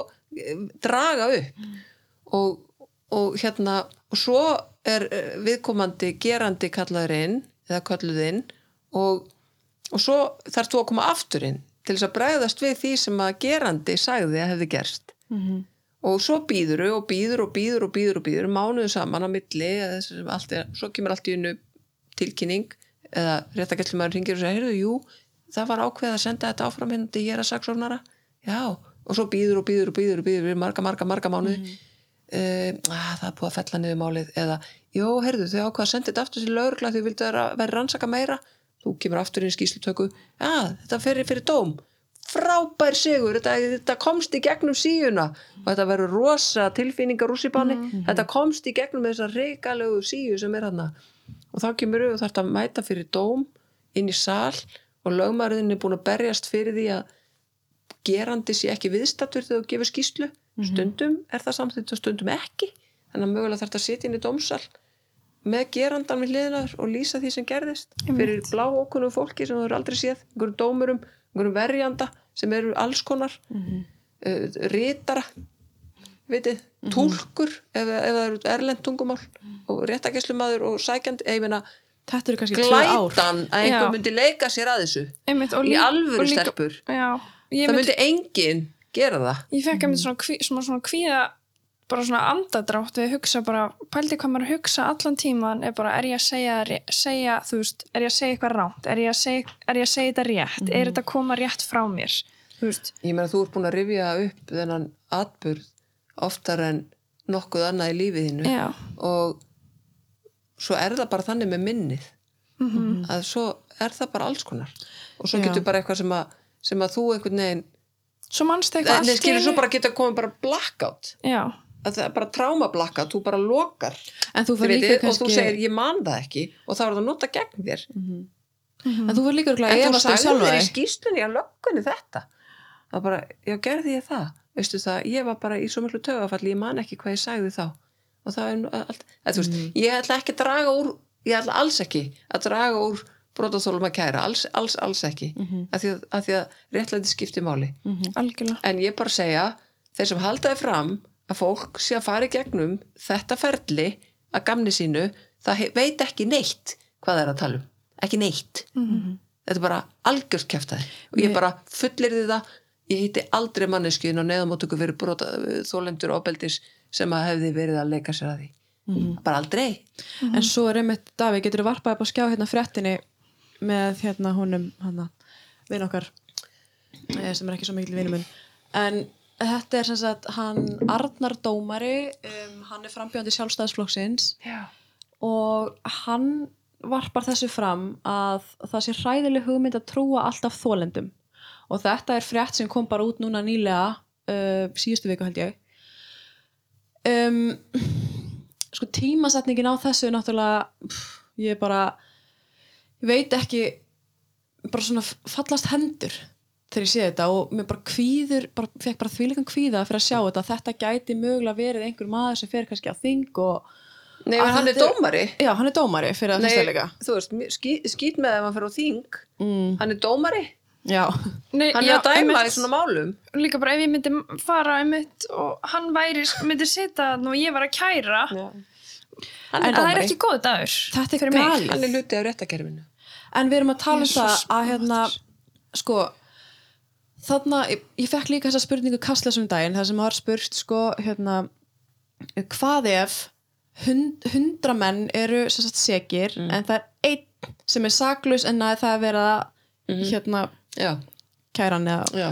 draga upp. Og, og hérna og svo er eh, viðkomandi gerandi kallaður inn eða kalluð inn. Og, og svo þarf þú að koma aftur inn til þess að bregðast við því sem að gerandi sagði að hefði gerst. Mhm. og svo býður og býður og býður og býður og býður mánuðu saman á milli eða er, svo kemur allt í unnu tilkynning eða réttakellum maður ringir og segir, heyrðu, jú, það var ákveð að senda þetta áfram hérna til er að saksóknara já, og svo býður og býður og býður og býður marga, marga, marga mánuði. Mm að, það er búið að fella niður málið. Eða, jú, heyrðu, þau ákveð að senda þetta aftur til lögregla því vildu vera, vera rannsaka meira. Þú kemur aftur inn í skýslutöku já, þetta fer fyrir dóm. Frábær sigur, þetta, þetta komst í gegnum síuna. Og þetta verður rosa tilfinningar rússipanni, þetta komst í gegnum þessa reikalegu síu sem er hann og þá kemur við og þarf að mæta fyrir dóm inn í sal og lögmaðurinn er búin að berjast fyrir því að gerandi sé ekki viðstattur þegar þú gefur skýslu stundum er það samþýtt og stundum ekki þannig að mögulega þarf að sitja inn í dómsal með gerandan við hliðinar og lýsa því sem gerðist fyrir blá okkunum fólki sem þú eru aldrei séð einhverjum dómurum, einhverjum verjanda sem eru alls konar mm ritara vitið, túlkur ef, ef það eru erlend tungumál og réttakeslumadur og Þetta eru kannski tvö ár. glætan að einhver Já. myndi leika sér að þessu Einmitt, og í alvöru og stelpur. Já, það mynd, myndi enginn gera það. Ég fekk einmitt svona, kví, svona, svona kvíða bara svona andadrátt við hugsa bara, pældi hvað maður að hugsa allan tíman er bara, er ég að segja, segja þú veist, er ég að segja eitthvað ránt er ég að segja, er ég að segja þetta rétt? Er þetta að koma rétt frá mér? Þú veist, ég meina þú ert búin að rifja upp þennan atburð oftar en nokkuð annað í lífið þínu já. og svo er það bara þannig með minnið. Mm að svo er það bara alls konar. Og svo Já. getur bara eitthvað sem að, sem að þú einhvern veginn svo mannstu eitthvað Nei, skilur svo bara geta komið bara blackout. Já, að það er bara tráma blackout, þú bara lokar En þú fyrir líka vitið, og kannski þú segir ég man það ekki og þá er það að nota gegn þér. Mhm. Mhm. En þú fyrir líka en þú um sagði þér í þig. skýslunni að löggunni þetta. Það var bara, já gerði ég það? Veistu það, ég var bara í svo miklu tögafalli ég man ekki hvað ég sagði þá. Og það er allt þú veist, ég ætla ekki að draga úr ég ætla alls ekki að draga úr brotaþólum að kæra, alls, alls, alls ekki. Mm -hmm. að, því að, að réttlæti skipti máli algjörlega. En ég bara segja þeir sem haldaði fram að fólk sé að fara í gegnum þetta ferli að gamni sínu það veit ekki neitt hvað það er að tala um. Ekki neitt. Þetta er bara algjörst kæftæði og ég bara fullir því það ég hitti aldrei manneskjun á neðamótöku fyrir brota, þólendur og opeldis sem að hefði verið að leika sér að því. Bara aldrei. En svo er einmitt, Davíð, getur þú varpað upp á skjá hérna fréttinni með hérna húnum hana, vinn okkar eh, sem er ekki svo mikil vinnum en þetta er sem sagt hann Arnar Dómari um, hann er frambjóðandi sjálfstæðsflokksins já, og hann varpar þessu fram að það sé hræðileg hugmynd að trúa alltaf þólendum og þetta er frétt sem kom bara út núna nýlega uh, síðustu viku held ég. Um, sko tímasetningin á þessu er náttúrulega pff, ég bara ég veit ekki bara svona fallast hendur þegar ég sé þetta og mér bara kvíður bara, fekk bara þvíleikan kvíða fyrir að sjá þetta. Þetta gæti mögulega verið einhver maður sem fer kannski á þing og nei, menn hann er dómari. Já, hann er dómari fyrir að fyrsta leika. þú veist, ský, skýt með ef hann fyrir á þing. Mm, hann er dómari, já, Nei, hann já, er að dæma einmitt. í svona málum. Líka bara ef ég myndi fara einmitt og hann væri, myndi sita þarna og ég var að kæra. Hann en er það er ekki góð dagur þetta er galið. hann er hluti af réttakerfinu En við erum að tala um það að hérna, sko, þarna, ég, ég fekk líka þessa spurningu kastlega sem daginn, það sem var spurt, sko, hérna, hvað ef hund, hundra menn eru sem sagt segir, en það er einn sem er saklaus en að það er verið að, hérna, já, kæran eða já,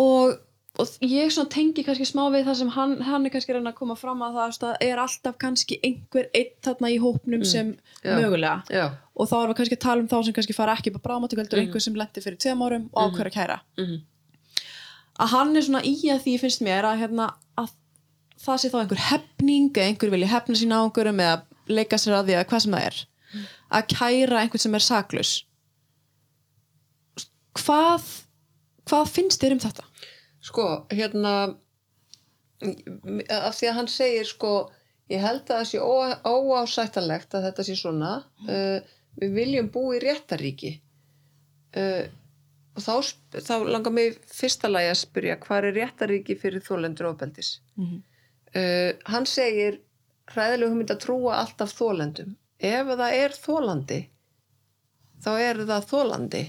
og, og ég tengi kannski smá við það sem hann, hann er kannski að reyna að koma fram að það það er alltaf kannski einhver einn þarna í hópnum sem Já. mögulega. Já. Og þá erum við kannski að tala um þá sem kannski fara ekki upp á brámatöku heldur einhver sem lendi fyrir tveim árum og ákveður að kæra. Mhm. að hann er svona í að því finnst mér að, hérna, að það sé þá einhver hefning eða einhver vilji hefna sína á einhverjum eða leika sér að því að hvað sem það er að kæra einhvern sem er saklaus. Hvað hvað finnst þér um þetta? Sko, hérna af því að hann segir sko, ég held að það sé óásættanlegt að þetta sé svona. Uh, við viljum búa í réttaríki uh, og þá, þá langar mig fyrsta lagi að spyrja hvað er réttaríki fyrir þólendur ofbeldis? Mhm. uh, hann segir hræðilegu hugmynd að trúa alltaf þólendum ef það er þólandi þá er það þólandi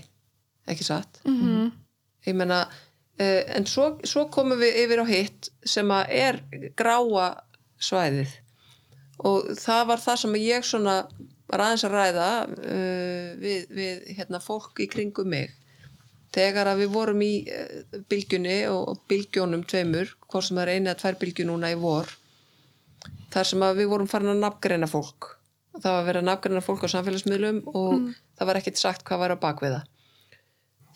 ekki satt? Mhm. ég meina uh, en svo, svo komum við yfir á hitt sem að er gráa svæðið. Og það var það sem ég svona var aðeins að ræða uh, við, við hérna, fólk í kringum mig. Þegar að við vorum í uh, bylgjunni og bylgjónum tveimur, hvort sem það er eina eða tvær bylgju núna í vor þar sem að við vorum farin að nafngreina fólk. Það var að vera nafngreina fólk á samfélagsmiðlum og það var ekkert sagt hvað var á bakviða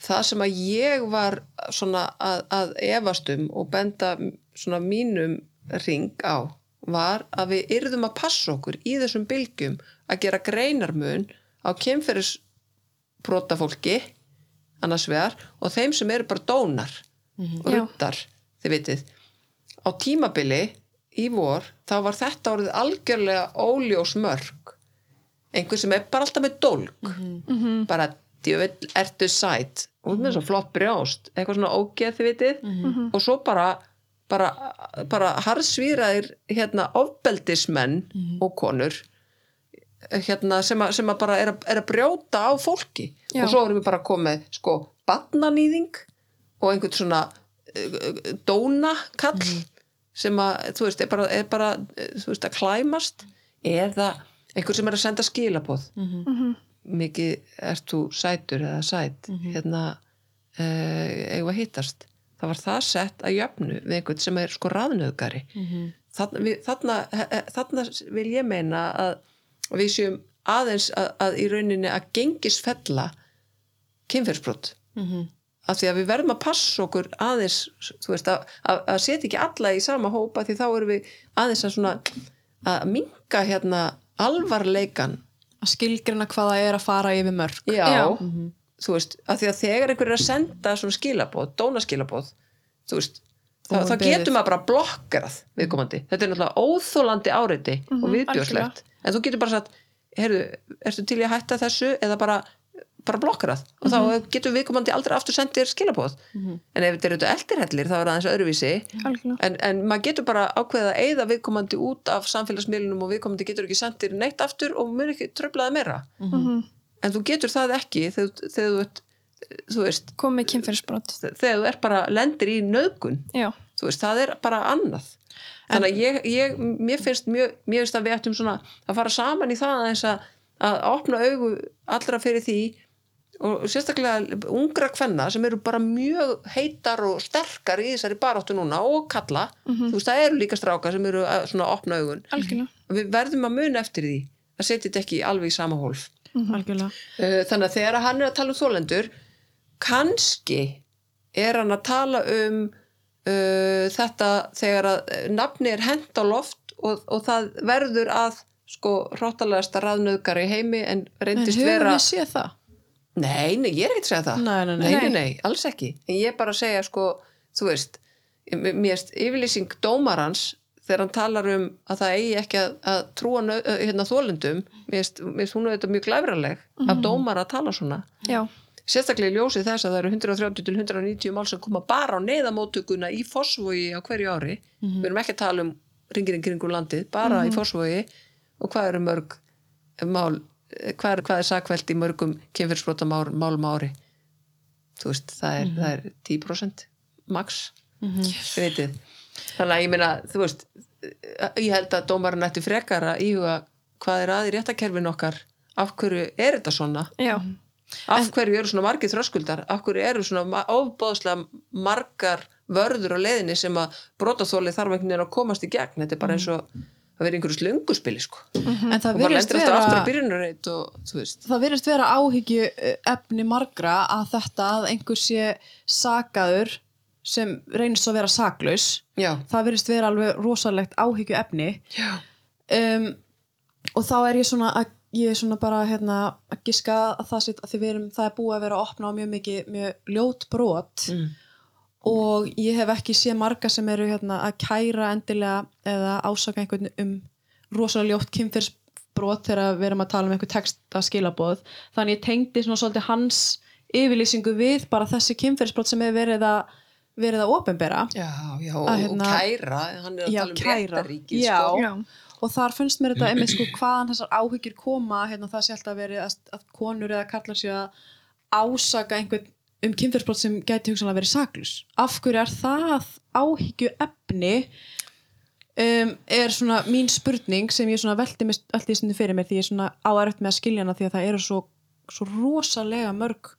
það sem að ég var svona að, að efast um og benda svona mínum ring á var að við yrðum að passa okkur í þessum bylgjum að gera greinarmun á kynferðisbrotafólki annars vegar og þeim sem eru bara dónar og Já. ruttar, þið vitið. Á tímabili í vor þá var þetta orðið algjörlega óljós mörg einhver sem er bara alltaf með dólg. Bara djöfull ertu sæt og með svo flott brjóst eitthvað svona ógeð þið vitið. Og svo bara bara, bara harðsvíraðir hérna ofbeldismenn og konur hérna sem, að, sem að bara er að, er að brjóta á fólki. Já. og svo erum við bara komið sko batnanýðing og einhvern svona uh, dónakall sem að þú veist er bara, er bara eh, þú veist að klæmast. Eða einhver sem er að senda skilaboð. Mhm. Mikið ert þú sætur eða sæt hérna uh, eigum að hittast. Það var það sett að jöfnu við einhvern sem er sko raðnöðgari þarna, við, þarna, he- he- þarna vil ég meina að við séum aðeins að, að í rauninni að gengisfella kynferðsbrot af því að við verðum að passa okkur aðeins veist, að, að, að setja ekki alla í sama hópa því þá erum við aðeins að svona að minka hérna alvarleikan að skilgrina hvað það er að fara yfir mörg já, Já. þú veist, að því að þegar einhver er að senda svona skilabóð, dónaskilabóð þú veist, Þá, þá getur maður bara blokkarað viðkomandi. Þetta er náttúrulega óþólandi áreiti og Mhm, viðbjóðslegt. En þú getur bara sagt, heyrðu, ertu til í að hætta þessu eða bara, bara blokkarað og þá Mhm. getur viðkomandi aldrei aftur sendið skilabóð. En ef þetta eru eldirhellir þá er það aðeins öðruvísi. algjörlega En, en maður getur bara ákveðið að eyða viðkomandi út af samfélagsmiðlunum og viðkomandi getur ekki sendir neitt aftur og mun ekki tröflaði meira. Mhm. En þú getur það ekki þegar, þegar þú ert, þú veist, komið kynferðisbrot þegar þú er bara lendir í nöðgun já, þú veist, það er bara annað þannig að ég, ég, mér finnst mjög, mér finnst að við ættum svona að fara saman í það að, að opna augu allra fyrir því og sérstaklega ungra kvenna sem eru bara mjög heitar og sterkar í þessari baráttu núna og kalla, þú veist, það eru líka strákar sem eru að svona opna augun. Algjörlega. Við verðum að muna eftir því að setja þetta ekki alveg í sama hólf. Algjörlega. Uh, þannig að þegar hann er að tala um þólendur kannski er hann að tala um uh, þetta þegar að nafni er hent á loft og, og það verður að sko hróttalegasta raðnöðgar í heimi en en reyndist höfum vera við séð það? Nei, nei, ég er ekki að segja það. Nei, nei, nei. nei, alls ekki. En ég er bara að segja sko, þú veist mér erst yfirlýsing dómarans þegar hann talar um að það eigi ekki að, að trúa uh, hérna, þólendum mér erst hún auðvitað mjög glæfraleg af dómara að tala svona. Já, sérstaklega í ljósi þess að það eru 130 til 190 mál sem koma bara á neðamóttökuna í Fossvogi á hverju ári. Við erum ekki að tala um ringirinn kringum landið bara í Fossvogi. Og hvað eru mörg mál hvað er, hvað er sakveld í mörgum kynfyrsbrota málum ári? Þú veist, það er, það er 10% max. Þið vitið. Þannig að ég meina, þú veist ég held að dómarinn ætti frekar að íhuga hvað er að í réttakerfin okkar. Af hverju er þetta svona? Já, af hverju eru svona margir þröskuldar? Af hverju eru svona ofboðslega margar vörður á leiðinni sem að brotaþóli þarf einhvern veginn að komast í gegn? Þetta er bara eins og að vera í einhverju slönguspili sko. en það og bara lendir alltaf aftur að byrjunarreit og þú veist. Það virðist vera áhyggju efni margra að þetta að einhver sé sakaður sem reynist að vera saklaus. Já, það virðist vera alveg rosalegt áhyggju efni um, og þá er ég svona að ég er svona bara hérna að giska að það, sit, að við erum, það er búið að vera að opna á mjög mikið, mjög ljót brot. Mm. Og ég hef ekki séð marga sem eru hérna að kæra endilega eða ásaka einhvern um rosalega ljótt kynfyrsbrot þegar við erum að tala um einhver texta skilaboð þannig ég tengdi svona svolítið hans yfirlýsingu við bara þessi kynfyrsbrot sem hefur verið að verið að og, hérna- og kæra hann er að Já, tala um Já. sko. já, og þar finnst mér þetta [clears throat] einmitt sko hvaðan þessar áhyggjur koma hérna það sé alltaf verið að, að konur eða kallar sér að ásaka einhvern um kynfyrsbrot sem gæti hugsanlega verið saklus af hverju er það áhyggju efni um, er svona mín spurning sem ég svona velti mér allt í sinni fyrir mér því ég svona áært með að skilja hana því að það eru svo, svo rosalega mörg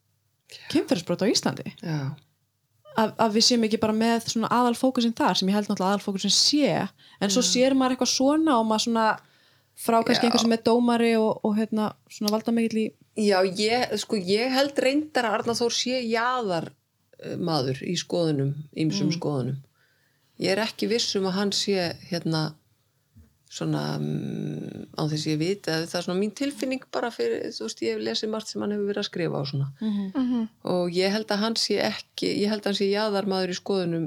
kynfyrsbrot á Íslandi. Já, að, að við séum ekki bara með svona aðalfókusin þar sem ég held náttúrulega aðalfókusin sé. En svo sér maður eitthvað svona og maður svona frá kannski Já. einhver sem er dómari og, og hérna svona valda mikill í já ég, sko, ég held reyndar að Arna Þór sé jaðar eh, maður í skoðunum ýmsum skoðunum. Ég er ekki viss um að hann sé hérna svona um, á þess að ég veit að það er svona mín tilfinning bara fyrir, þú veist, ég hef lesið margt sem hann hefur verið að skrifa og svona. Mhm, og ég held að hann sé ekki ég held að hann sé jaðar maður í skoðunum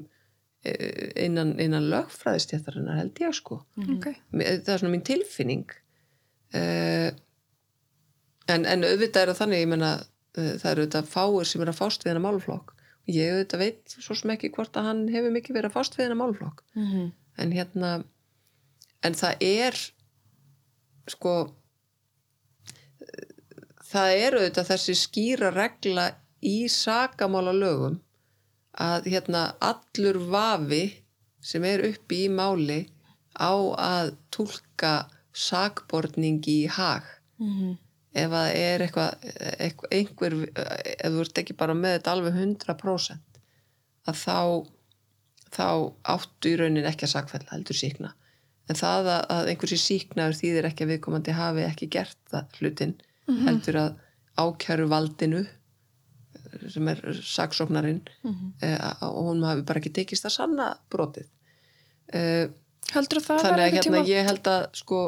eh, innan, innan lögfræðistjættarinnar held ég sko. Ok. Mér- það er svona mín tilfinning. Uh, en, en auðvitað er það þannig ég menna uh, það eru auðvitað fáir sem er að fást við hennar málflokk og ég auðvitað veit svo sem ekki hvort að hann hefur mikið verið að fást við hennar málflokk -hmm. en hérna en það er sko það er auðvitað þessi skýra regla í sakamála lögum að hérna allur vafi sem er uppi í máli á að tólka sakborningi í hag Mhm. Ef að er eitthvað, eitthvað einhver, ef þú ert ekki bara með þetta alveg 100% að þá þá áttu í raunin ekki að sakfella heldur síkna en það að, að einhversi síknaður þýðir ekki að viðkomandi hafi ekki gert það hlutin heldur að ákjæru valdinu sem er saksóknarinn Mhm. eh, og hún hafi bara ekki tekist að sanna brotið. Eh, heldur það þannig að hérna tíma? ég held að sko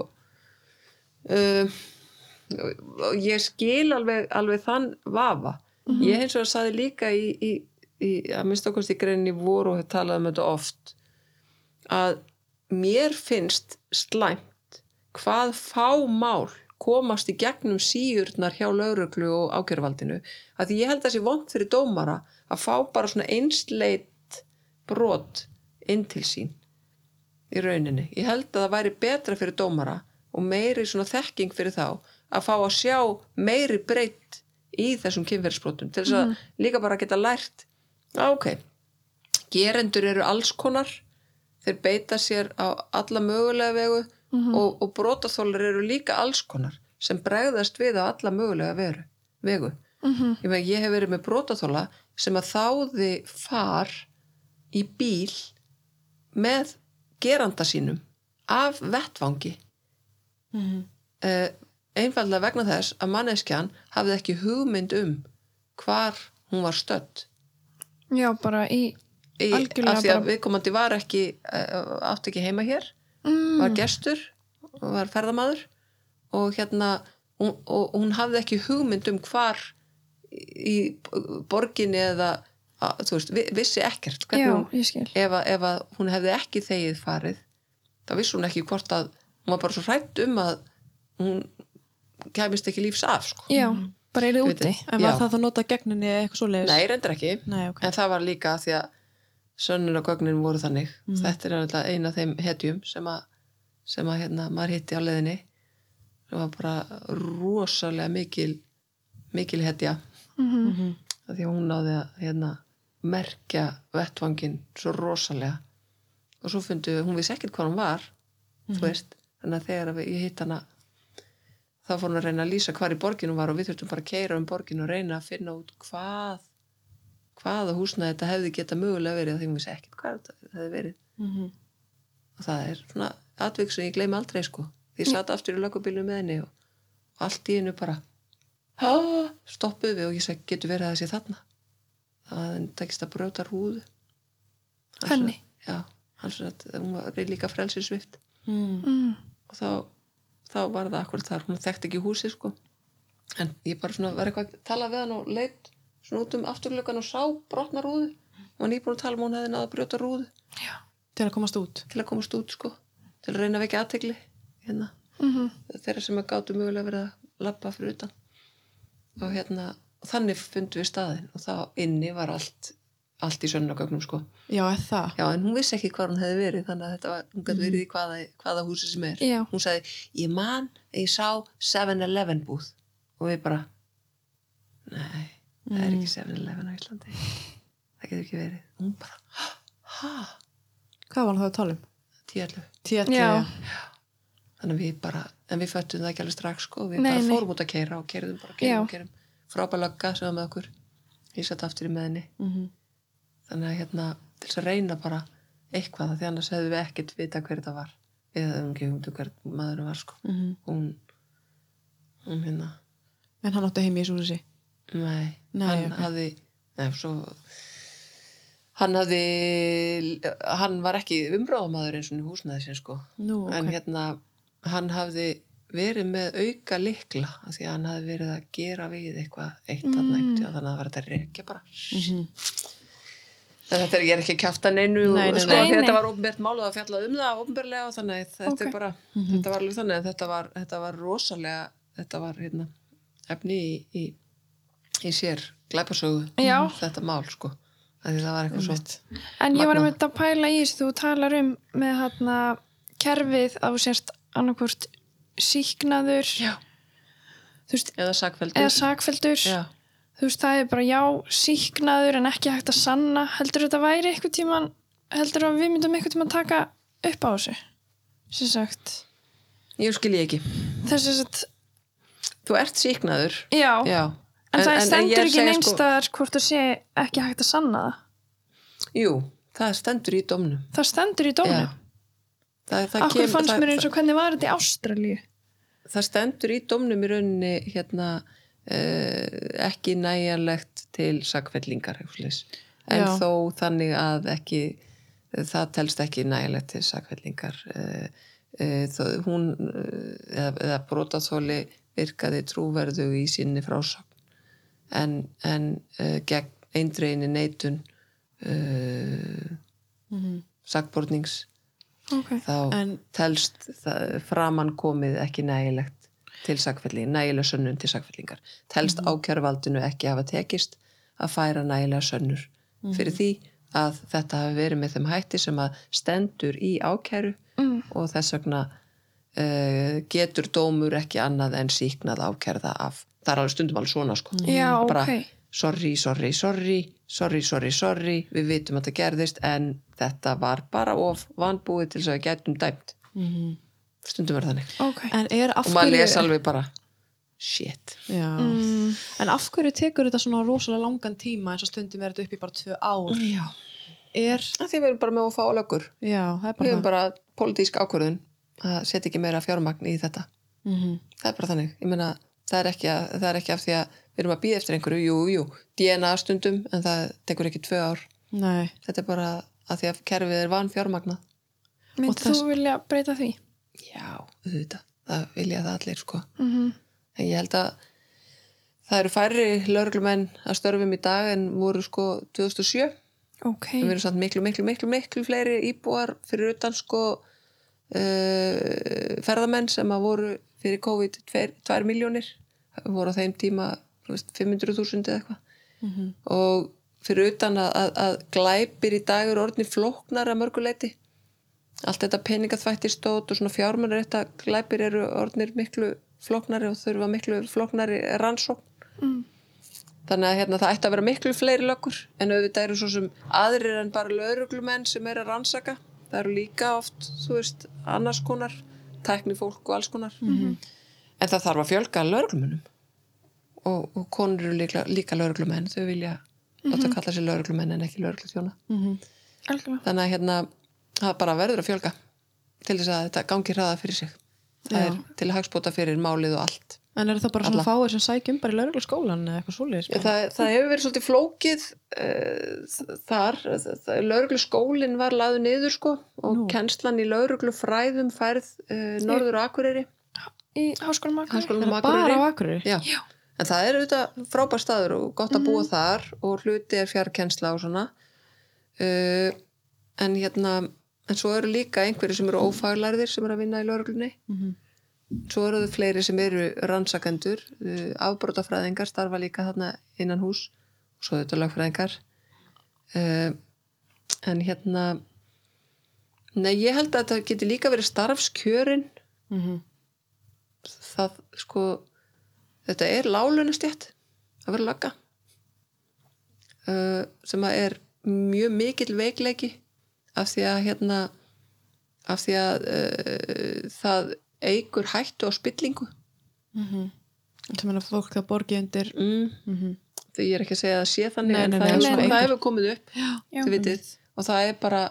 uh, ég skil alveg, alveg þann vafa ég hins vegar saði líka í, í í, að minnst okkast í greinni voru og hef talað um þetta oft að mér finnst slæmt hvað fá mál komast í gegnum síurnar hjá lauruglu og ákjöruvaldinu að því ég held að þessi vond fyrir dómara að fá bara svona einsleit brot inn til sín í rauninni. Ég held að það væri betra fyrir dómara og meiri svona þekking fyrir þá að fá að sjá meiri breytt í þessum kynferðisbrotum til þess að líka bara geta lært að ok, gerendur eru alls konar þeir beita sér á alla mögulega vegu og, og brotaþólar eru líka alls konar sem bregðast við á alla mögulega veru, vegu Mhm. ég, með, ég hef verið með brotaþóla sem að þáði far í bíl með geranda sínum af vettvangi Mhm. uh, einfallega vegna þess að manneskjan hafði ekki hugmynd um hvar hún var stödd. Já, bara í í, Algjörlega af því að bara- viðkomandi var ekki uh, átti ekki heima hér mm, var gestur var ferðamaður og hérna hún, og hún hafði ekki hugmynd um hvar í borginni eða að, þú veist, vi- vissi ekkert Já, hún, ef, að, ef að hún hefði ekki þegið farið þá vissi hún ekki hvort að hún var bara svo hrætt um að hún kæmist ekki lífs af sko. Já, bara eru Veit úti? En var Já. það þá nota gegninni eða eitthvað svoleiðis? Nei, reyndar ekki Nei, ok. en það var líka því að sönnun og gögnin voru þannig Mm. þetta er alltaf eina af þeim hetjum sem að, sem að hérna, maður hitti á leiðinni það var bara rosalega mikil mikil hetja mm Mhm. af því að hún náði að hérna, merkja vettvangin svo rosalega og svo fundu, hún vissi ekkert hvað hún var þú veist, þannig að þegar við- ég hitt hana þá fór hún að reyna að lýsa hvar í borginu var og við þurftum bara að keira um borginu og reyna að finna út hvað hvaða húsnaði þetta hefði geta mögulega verið því hún vissi ekkert hvað þetta hefði verið. Mhm. og það er svona atvik sem ég gleymi aldrei sko. Því ég satt aftur í lögubílu með henni og, og allt í einu bara ha, stoppuð við og ég segi getur verið að það sé þarna? Að henni tekist að brjóta rúðu. Hann Henni? já, hann sagði að hún var líka frelsisvift Mm. mm, og þá, þá var það akkur þar. Hún þekkti ekki húsið sko. En ég bara svona var eitthvað að tala við hann og leit svona út um afturlökan og sá brotna rúðu. Og hann íbúin að tala um hún hefði náða að brjóta rúðu. Til að komast út. til að komast út sko. Til að reyna að vekja aðtegli hérna, mm þeirra sem að gátu mögulega verið að lappa fyrir utan. Og hérna og þannig fundum við staðinn. Og þá inni var allt allt í sönnagögnum sko. Já, já en hún vissi ekki hvað hún hefði verið þannig að þetta var, hún gæti verið í hvaða, hvaða húsi sem er. Já. hún sagði, ég man ég sá 7-Eleven búð. Og við bara nei, það er ekki 7-Eleven á Íslandi. Það getur ekki verið. Og hún bara, ha, Hvað var hann það að tala um? 10-11 Tétli, Já. þannig að við bara, en við föttum það ekki alveg strax sko, við Nei, bara nei. fórum út að keira og keirðum bara, keirðum, keirðum frábælögga sem var með okkur. Ég satt aftur í með henni Mhm. Þannig að hérna, til þess að reyna bara eitthvað, því annars hefðu við ekkert vita hver þetta var við hefðum ekki humdu hver maðurinn var sko Mhm. hún, hún hérna En hann átti heimi í húsi. nei, Nei, hann ok. hafði nei, svo hann hafði hann var ekki umráðamaður eins og í húsnaði sin sko Nú, ok. en hérna hann hafði verið með auka likla því að hann hafði verið að gera við eitthvað eitt mm. þannig að það var þetta að rekja bara Mhm. en þetta er, ég er ekki að kjafta neinu Nei, nei, sko, nei. þetta var ofnbært málið að fjalla um það ofnbærlega og þannig að þetta Ok. er bara þetta var alveg þannig að þetta var, þetta var rosalega þetta var hérna efni í, í, í sér glæpasögu Já. þetta mál sko það var eitthvað svo. En ég var Magnað. einmitt að pæla í þessu þú talar um með hérna kerfið að þú sérst annarkvort síknaður já. þú veist, eða sakveldur eða sakfeldur já. Þú veist, það er bara já, síknaður en ekki hægt að sanna. Heldur þetta væri eitthvað tíman heldur að við myndum eitthvað tíman taka upp á þessu sem sagt? Ég skilji ekki. Þess að, þú ert síknaður já, já. En, það ég stendur að ekki neinstaðar hvort það sé ekki hægt að sanna það. Jú, það stendur í domnum það stendur í það, Akkur fannst mér eins og hvernig var þetta í Ástralíu? Það stendur í domnum í rauninni hérna ekki næjanlegt til sakfellingar en Já. þó þannig að ekki það telst ekki næjanlegt til sakfellingar. Uh, þó, hún eða, eða brotaþóli virkaði trúverðu í sinni frásögn. En, en gegn eindreini neitun uh, Mhm. sakbornings ok, þá En- telst það, framan komið ekki nægilegt til sakfelling, nægilega sönnun til sakfellingar. Telst mm ákjæruvaldinu ekki hafa tekist að færa nægilega sönnur fyrir því að þetta hafi verið með þeim hætti sem að stendur í ákæru Mm. og þess vegna uh, getur dómur ekki annað en síknað ákærða af. Það er alveg stundum alveg svona sko. já, Bara, sorry, sorry, sorry, sorry, sorry, sorry, við vitum að það gerðist en þetta var bara of vanbúið til þess að við gætum dæmt. Mhm. Stundum er þannig. ok, En er Og maður hverju les alveg bara, shit. Já. mm. En af hverju tekur þetta svona rosalega langan tíma eins og stundum er þetta upp í bara tvö ár Já. Er, Því við erum bara með að fá löggur. já, það er Við bara erum bara pólitísk ákvörðun að setja ekki meira fjármagn í þetta. Mhm. Það er bara þannig. Ég meina, það er ekki, að, það er ekki af því að við erum að býða eftir einhverju, jú, jú, DNA stundum, en það tekur ekki tvö ár. Nei, Þetta er bara að því að kerfið er van fjármagnað. myndi þess- þú vilja breyta því? Já, auðvitað. Það vilja það allir, sko. Mm En ég held að það eru færri lögreglumenn að störfum í dag en voru sko 2007. ok, Við erum samt miklu, miklu, miklu, miklu fleiri íbúar fyrir utan sko uh, ferðamenn sem að voru fyrir COVID 2 miljónir. voru á þeim tíma þú veist, 500.000 eða eitthvað. Mhm. Og fyrir utan að, að, að glæpir í dag eru orðni flóknar að mörguleiti. Allt þetta peningaþvættistótt og svona fjármennur þetta glæpir eru orðnir miklu flóknari og þurfa miklu flóknari rannsókn. Mm. Þannig að hérna, það ætti að vera miklu fleiri löggur en auðvitað eru svo sem aðrir en bara lauruglumenn sem er að rannsaka. Það eru líka oft, þú veist, annars konar, tækni fólk og alls konar. -hmm. En það þarf að fjölga lauruglumennum og, og konur eru líka, líka lauruglumenn, þau vilja láta kalla sér lauruglumenn en ekki lauruglutjóna. Algjörlega Þannig að hérna, það bara verður að fjölga til þess að þetta gangi hraða fyrir sig. Það Já. er til hagspóta fyrir málið og allt. En er það bara svona fáir sem sækjum bara í lauruglu skólan eða eitthvað svoleiðis? bara? Það, það hefur verið svolítið flókið uh, þar, lauruglu skólinn var laðu niður sko og Nú. kennslan í lauruglu fræðum færð uh, norður og akureyri, í háskólanum Akureyri? Bara á Akureyri? Já. En það er auðvitað frábær staður og gott að búa þar og hluti er fjarkensla og svona. Uh, en hérna, en svo eru líka einhverju sem eru ófaglærðir sem eru að vinna í lauruglunni. Mhm. Svo eru þau fleiri sem eru rannsakendur, uh, afbrótafræðingar starfa líka þarna innan hús og svo þetta lagfræðingar. Uh, en hérna, nei ég held að þetta geti líka verið starfskjörin, Mhm. það sko, þetta er lálunastjætt að vera lögga uh, sem að er mjög mikill veikleiki af því að hérna af því að uh, það eigur hættu á spillingu Mhm. sem er að fólk það borgi undir mm. Mhm. því ég er ekki að segja að sé þannig Nei, en nei, það, nei, er, sko, það hefur komið upp Já. þið vitið og það er bara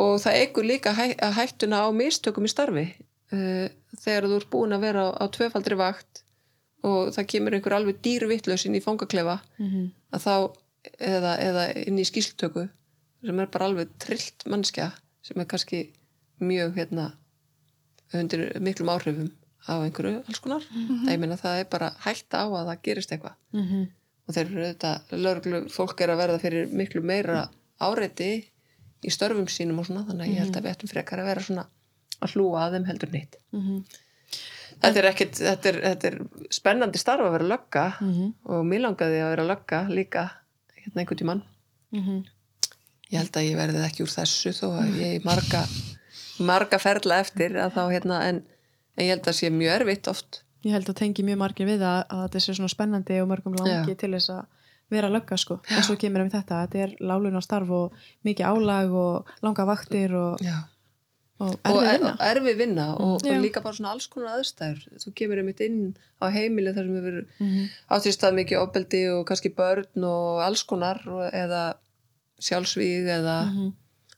og það eigur líka hæ, hættuna á mistökum í starfi uh, þegar þú ert búin að vera á, á tvöfaldri vakt og það kemur einhver alveg dýrvittlaus inn í fangaklefa Mhm. að þá eða, eða inn í skýsltöku sem er bara alveg trillt mannskja sem er kannski mjög hérna undir miklum áhrifum á einhverju alls konar það, ég meina það er bara hægt á að það gerist eitthvað Mhm. og þeir eru auðvitað lögreglu fólk er að verða fyrir miklu meira áreiti í störfum sínum og svona þannig að ég held að við ættum frekar að vera svona að hlúa að þeim heldur neitt Mhm. þetta er ekkit, þetta er, þetta er spennandi starf að vera lögga Mhm. og mér langaði að vera lögga líka hérna einhvern tímann Mhm. Ég held að ég verði ekki úr þessu þó að ég eigi marga marga ferla eftir að þá hérna en, en ég held að sé mjög erfitt oft Ég held að tengi mjög margir við að, að þetta sé svona spennandi og mörgum langi Já. til þess að vera að lögga sko. En svo kemur við þetta, þetta er lálun á starf og mikið álag og langa vaktir og, og og erfið er- vinna. og erfið vinna og, og líka bara svona alls konar aðstæður þú kemur einmitt inn á heimili þar sem við verum Mhm. áttist mikið ofbeldi og kannski börn og alls konar eða sjálfsvíg eða Mhm.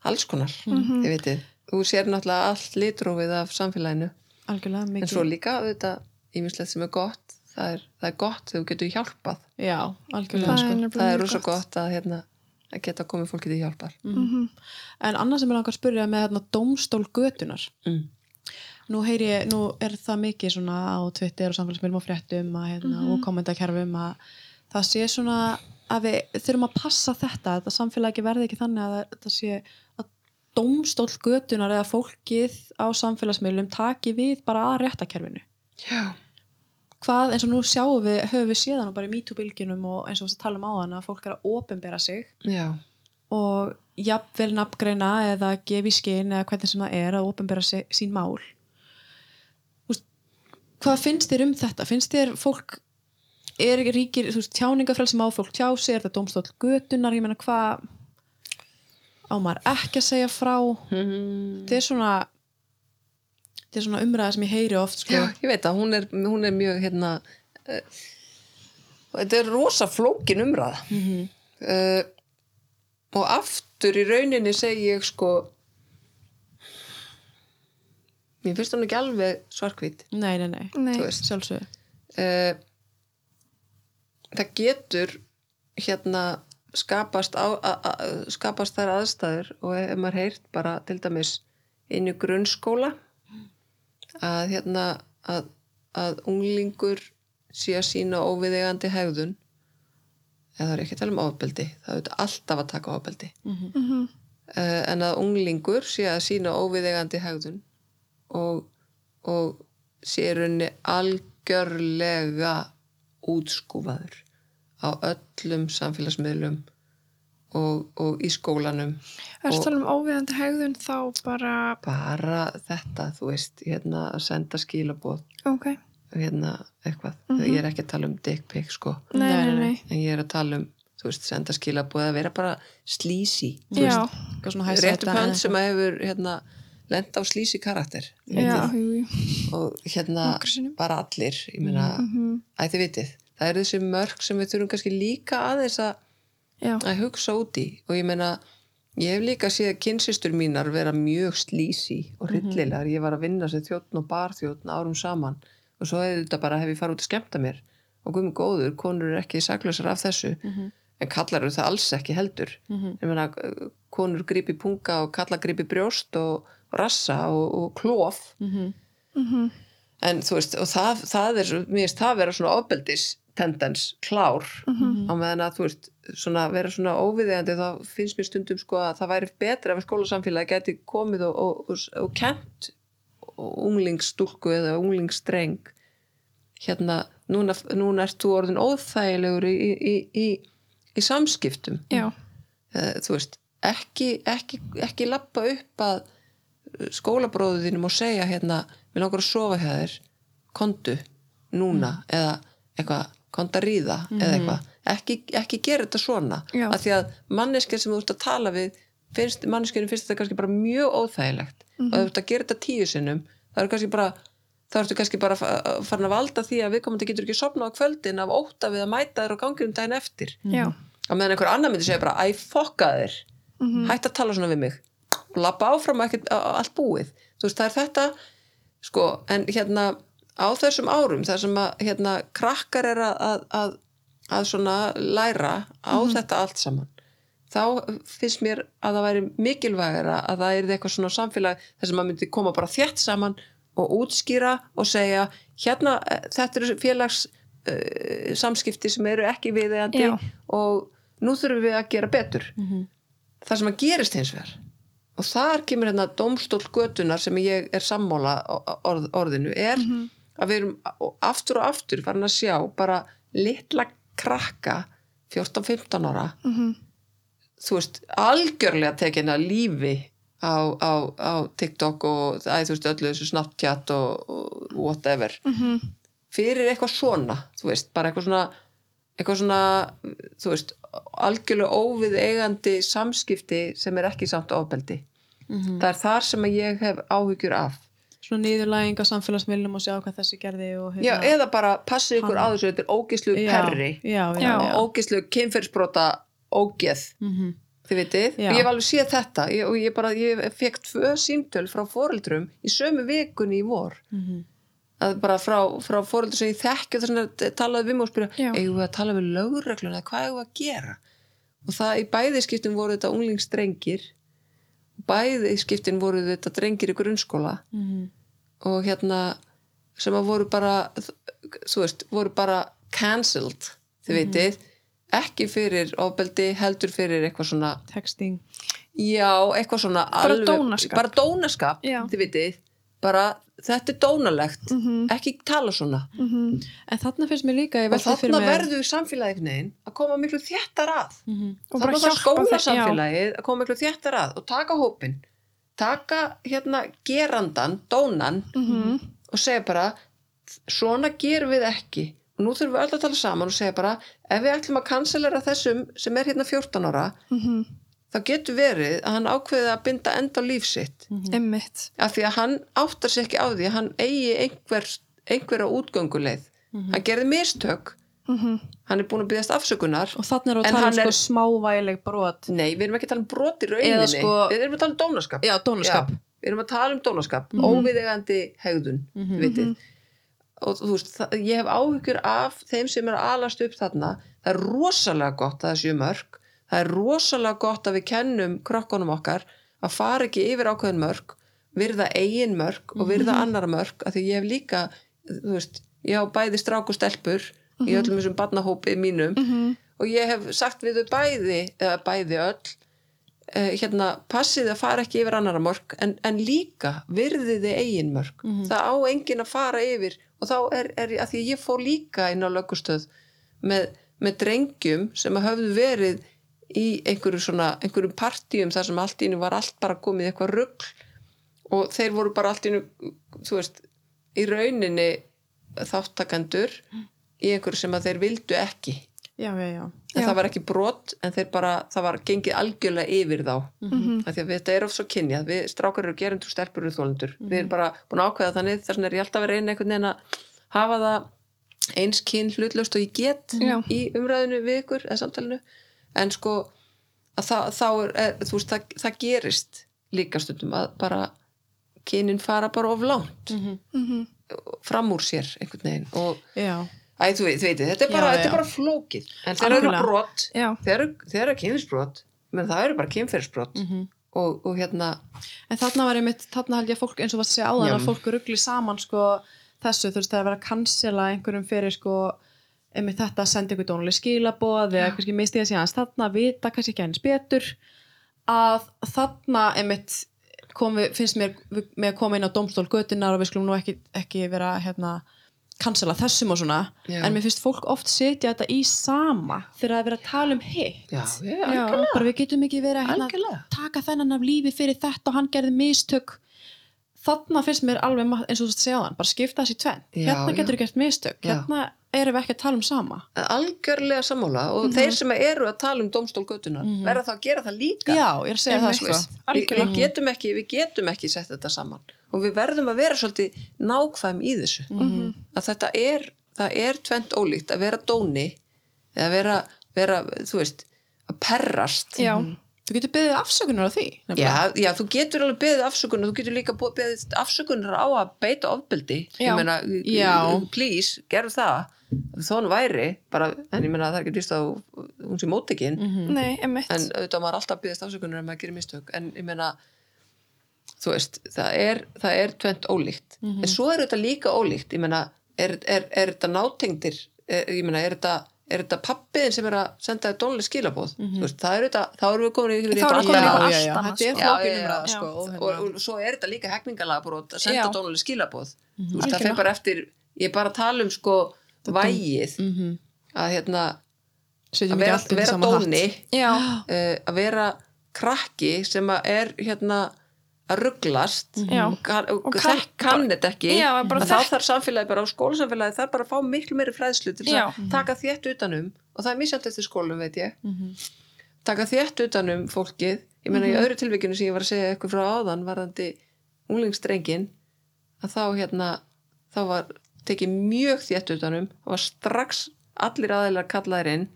alls konar, Mhm. þið vitið þú sér náttúrulega allt litrófið af samfélaginu Algjörlega en svo líka auðvitað ímislegt sem er gott það er, það er gott þegar þú getur hjálpað Já, algjörlega Það sko. er nefnilega það er rosa gott. gott að, hérna, að geta komið fólki til hjálpar Mhm. En annað sem ég langar að spyrja með hérna, dómstól götunar. mm. Nú heyri ég, nú er það mikið svona á Twitter og samfélagsmiðlum og fréttum að, hérna, og kommentakerfum að það sé svona að við þurfum að passa þetta þetta samfélagi verði ekki þannig að þetta sé að dómstól götunar eða fólkið á samfélagsmiðlum taki við bara að réttakerfinu Já. hvað eins og nú sjáum við höfum við séðan og bara í MeToo-bylginum og eins og við tala um á þann að fólk er að ofinbera sig Já. og jafnvel nafngreina eða gefa í skinn eða hvernig sem það er að ofinbera sín mál hvað finnst þér um þetta? finnst þér fólk er ekki ríkir, þú veist, tjáningafrelsi má fólk tjá sig, er þetta dómstóll götunar ég meina hvað á maður ekki að segja frá Mm. þetta er svona þetta er svona umræða sem ég heyri oft sko. Já, ég veit að hún er, hún er mjög hérna uh, þetta er rosa flókin umræða Mhm. uh, og aftur í rauninni segi ég sko mér finnst hún ekki alveg svarkvít nei, nei, nei, Nei. þú veist sjálfsög uh, það getur hérna skapast, á, a, a, skapast þær aðstæður og ef maður heyrt bara til dæmis inn í grunnskóla að hérna að, að unglingur sé að sína óviðegandi hegðun eða það er ekki að tala um ofbeldi það er alltaf að taka ofbeldi Mhm. uh, en að unglingur sé að sína óviðegandi hegðun og, og sé í rauninni algjörlega útskúfaður á öllum samfélagsmiðlum og, og í skólanum. Er það um óviðandi hegðun þá bara, bara þetta, þú veist hérna að senda skilaboð. Ok, hérna eitthvað, Mhm. ég er ekki að tala um dick pic sko, nei, Nei, nei, en ég er að tala um þú veist, senda skilaboð að vera bara slísi Já, réttu pönd sem að hefur hérna lent á slísi karakter já, jú, jú. og hérna bara allir meina, Mhm. æ þið vitið. Það eru þessi mörg sem við þurfum kannski líka aðeins að, að hugsa út í. Og ég meina ég hef líka séð kynnsistur mínar vera mjög slísi og hryllilegar. Ég var að vinna sem þjóttn og barþjóttn árum saman. Og svo hefði þetta bara hef ég farið út að skemmta mér. Og guðmur góður, konur eru ekki saklausar af þessu. En kallar eru það alls ekki heldur. Ég meina konur grípi punga og kallar grípi brjóst og rassa og, og klof. Mhm. en þú veist, og það, það er mér finnst það vera svona ofbeldis tendens klár. Mhm. á meðan að þú veist, svona vera svona óviðegandi þá finnst mér stundum sko að það væri betra ef skólasamfélagi geti komið og, og, og, og kent unglingsstúlku eða unglingsstreng. Hérna, núna, núna ert þú orðin óþægilegur í, í, í, í, í samskiptum. Já, Eh, þú veist, ekki, ekki, ekki lappa upp að skólabróðu þínum og segja hérna, við langar að sofa hjá þér. Kondu núna eða eitthvað, konda ríða eða eitthvað, ekki, ekki gera þetta svona Já. af því að manneskja sem þú ert að tala við finnst, manneskjörnum finnst þetta kannski bara mjög óþægilegt. Og ef þú ert að gera þetta tíu sinnum það er kannski bara þá ertu kannski bara fa- farin að valda því að viðkomandi getur ekki sopna á kvöldin af óta við að mæta þér á ganginum daginn eftir. Já, á meðan einhver annar myndi segja bara æ fokka þér, Mhm. hætt að tala svona við mig. og lappa áfram á- allt búið. Þú veist það er þetta sko en hérna á þessum árum þar sem að hérna krakkar er að, að, að, að svona læra á þetta allt saman þá finnst mér að það væri mikilvægara að það er eitthvað svona samfélag þar sem maður myndi koma bara þétt saman og útskýra og segja hérna eh, þetta eru félags uh, samskipti sem eru ekki viðeigandi og nú þurfum við að gera betur. Það sem að gerist hins vegar og þar kemur hérna dómstól götunar sem ég er sammála orð, orðinu er að við erum aftur og aftur farin að sjá bara litla krakka 14-15 ára Mhm. þú veist, algjörlega tekin að lífi á, á, á TikTok og þú veist, öllu þessu Snapchat og, og whatever Mhm. fyrir eitthvað svona, þú veist, bara eitthvað svona eitthvað svona, þú veist algjörlega óvið eigandi samskipti sem er ekki samt ofbeldi. Það er þar sem að ég hef áhyggjur af. Svona niðurlæging á samfélagsmiðlum og sjá hvað þessi gerði og já, eða bara passið ykkur á þessu þetta er ógislu já, perri. já, já, Já. já. ógislu kynferðsbrota ógeð. Mhm. þið vitið, ég hef alveg séð þetta. Ég, og ég bara, ég fekk tvö símtöl frá foreldrum í sömu vikunni í vor. Mhm. Að bara frá, frá foreldrum sem ég þekki og þess vegna talaði við mig og spyrja eigum við að tala við lögregluna, hvað eigum við að gera? Og það í bæði skiptin voru þetta unglingsdrengir bæði skiptin voru þetta drengir í grunnskóla Mhm. og hérna sem að voru bara þú veist, voru bara cancelled þið vitið, ekki fyrir ofbeldi, heldur fyrir eitthvað svona texting. Já, eitthvað svona Bara dónaskap. bara dónaskap, þið vitið bara, þetta er dónalegt Mhm. ekki tala svona Mhm. en þarna finnst mér líka, og þarna mér verður samfélagið að koma miklu þéttar að Mhm. Og bara þarna þarf hjálpa þeim- skólasamfélagið að koma miklu þéttar að og taka hópin taka hérna gerandan, dónan Mhm. og segja bara svona gerum við ekki og nú þurfum við öll að tala saman og segja bara ef við ætlum að kanselera þessum sem er hérna 14 ára Mhm. þá getur verið að hann ákveði að binda enda á líf sitt. Einmitt. af því að hann áttar sér ekki á því að hann eigi einhver, einhverja útgönguleið. Hann gerði mistök. Mhm. hann er búin að byggast afsökunar. Og þarna er að En tala um sko er- smávægileg brot. Nei, við erum ekki að tala um brot í rauninni. Sko- við erum að tala um dónaskap. Já, dónaskap. Já, við erum að tala um dónaskap. Óviðegandi hegðun Mhm. vitið. Og þú veist, það, ég hef áhyggjur af þeim sem er að alast upp þarna. Það er rosalega gott að það séu mörg það er rosalega gott að við kennum krokkunum okkar að fara ekki yfir ákveðin mörg virða eigin mörg og virða annara mörg af því ég hef líka þú veist, ég á bæði strák og stelpur í öllum þessum barnahópi mínum Mhm. og ég hef sagt við þau bæði eða bæði öll uh, hérna, passið að fara ekki yfir annara mörg en, en líka virðiði eigin mörg það á enginn að fara yfir og þá er, er að því ég fór líka inn á lögustöð með, með drengjum sem að höfðu verið í einhverju svona, einhverjum partíum þar sem allt í einu var allt bara komið eitthvað rugl og þeir voru bara allt í einu þú veist, í rauninni þáttakendur í einhverju sem að þeir vildu ekki já, já, já, en Já. það var ekki brot en þeir bara, það var gengið algjörlega yfir þá Mhm. af því að þetta er of svo kynjað við strákar eru gerendur, stelpur eru þólendur við erum bara búin að ákveða þannig þess vegna er ég alltaf að vera einn einhvern veginn að hafa það eins kyn hlutlaust og ég get Já. í umræðinu við ykkur eða samtalinu en sko að það, þá er, er þú veist, það, það gerist líka stundum að bara kynin fara bara of langt Mhm. fram úr sér einhvern veginn og. Æ, þú veit, þú veit, þetta er bara, Já, þetta er bara flókið en þeir eru Algjörlega. brot Já. þeir eru, kynfyrsbrot menn það eru bara kynfyrsbrot Mhm. og, og hérna En þarna var einmitt, þarna held ég að fólk eins og var að segja áðan Já. að fólk ruggli saman sko þessu, þú veist, það er að vera að cancela einhverjum fyrir sko einmitt þetta að senda ykkur dónuleg skilaboð eða kannski misti það síðan þarna vita kannski ekki aðeins betur að þarna einmitt kom við, finnst mér með að koma inn á dómstól götunar og við skulum nú ekki, ekki vera hérna cancela þessum og svona Já. en mér finnst fólk oft setja þetta í sama þegar það er verið að tala um hitt. Já, já, bara við getum ekki verið að hérna, taka þennan af lífi fyrir þetta og hann gerði mistök þarna finnst mér alveg eins og þú veist að segja á hann bara skipta þessi tvenn, hérna já. getur þú gert mistök hérna erum við ekki að tala um sama. Algjörlega sammála og þeir sem eru að tala um domstól götunar verða þá að gera það líka. Já, ég er að segja það sko. Við, við, getum ekki, við getum ekki sett þetta saman og við verðum að vera svolítið nákvæm í þessu. Mhm. að þetta er, það er tvent ólíkt að vera dóni eða vera, vera þú veist, að perrast. Já. Þú getur beðið afsökunar á því Já, já, þú getur alveg beðið afsökunar, þú getur líka beðið afsökunar á að beita ofbeldi. Ég meina, Já. please, gerðu það. Þó hann væri, bara, en ég meina það er ekki dýst að hún sé móttekinn, Mhm. Nei, einmitt. en auðvitað á maður alltaf beðist afsökunar ef maður gerir mistök, en ég meina, þú veist, það er, það er tvent ólíkt. En svo er þetta líka ólíkt, ég meina, er, er, er þetta nátengdir, er, ég meina, er þetta, er þetta pappiðin sem er að senda þér dónlega skilabóð, þú veist, það er þetta, þá erum við komin yfir í Þá erum við komin yfir já, já, allt þetta er annað, sko. sko og, og, og svo er þetta líka hekningalagabrót að senda Já. dónuleg skilaboð. Þú veist, það fer bara eftir ég er bara að tala um sko vægið. Mhm. að hérna að vera, vera dóni. Uh, að vera krakki sem að er hérna að rugglast kann, og Og kann, þetta ekki. Já, þá þarf samfélagi bara á skólasamfélagi þarf bara að fá miklu meiri fræðslu til Já. að taka þétt utanum og það er misjant eftir skólum veit ég. Mhm. taka þétt utanum fólkið. Ég meina í öðru tilvikinu sem ég var að segja eitthvað frá áðan varðandi unglingsdrengin að þá hérna þá var tekið mjög þétt utanum og var strax allir aðeinar kallaðir inn.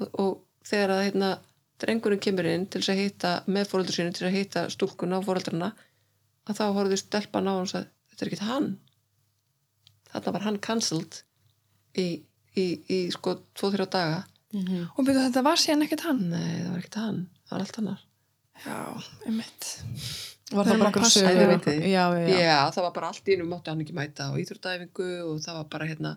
Og, og þegar að hérna drengurinn kemur inn til að hitta með fóröldur sínu til að hitta stúlkuna og fóröldrana að þá horfðu stelpan á hann og sagði þetta er ekkert hann þarna var hann cancelled í, í, í sko 2-3 daga Mhm. Og byrju þetta var síðan ekkert hann. nei það var ekkert hann, það var allt annar Já, einmitt. var Við það erum bara að einhver passa- sögur já, já, já. Já, það var bara allt í einu mátti hann ekki mæta á íþróttæfingu og það var bara hérna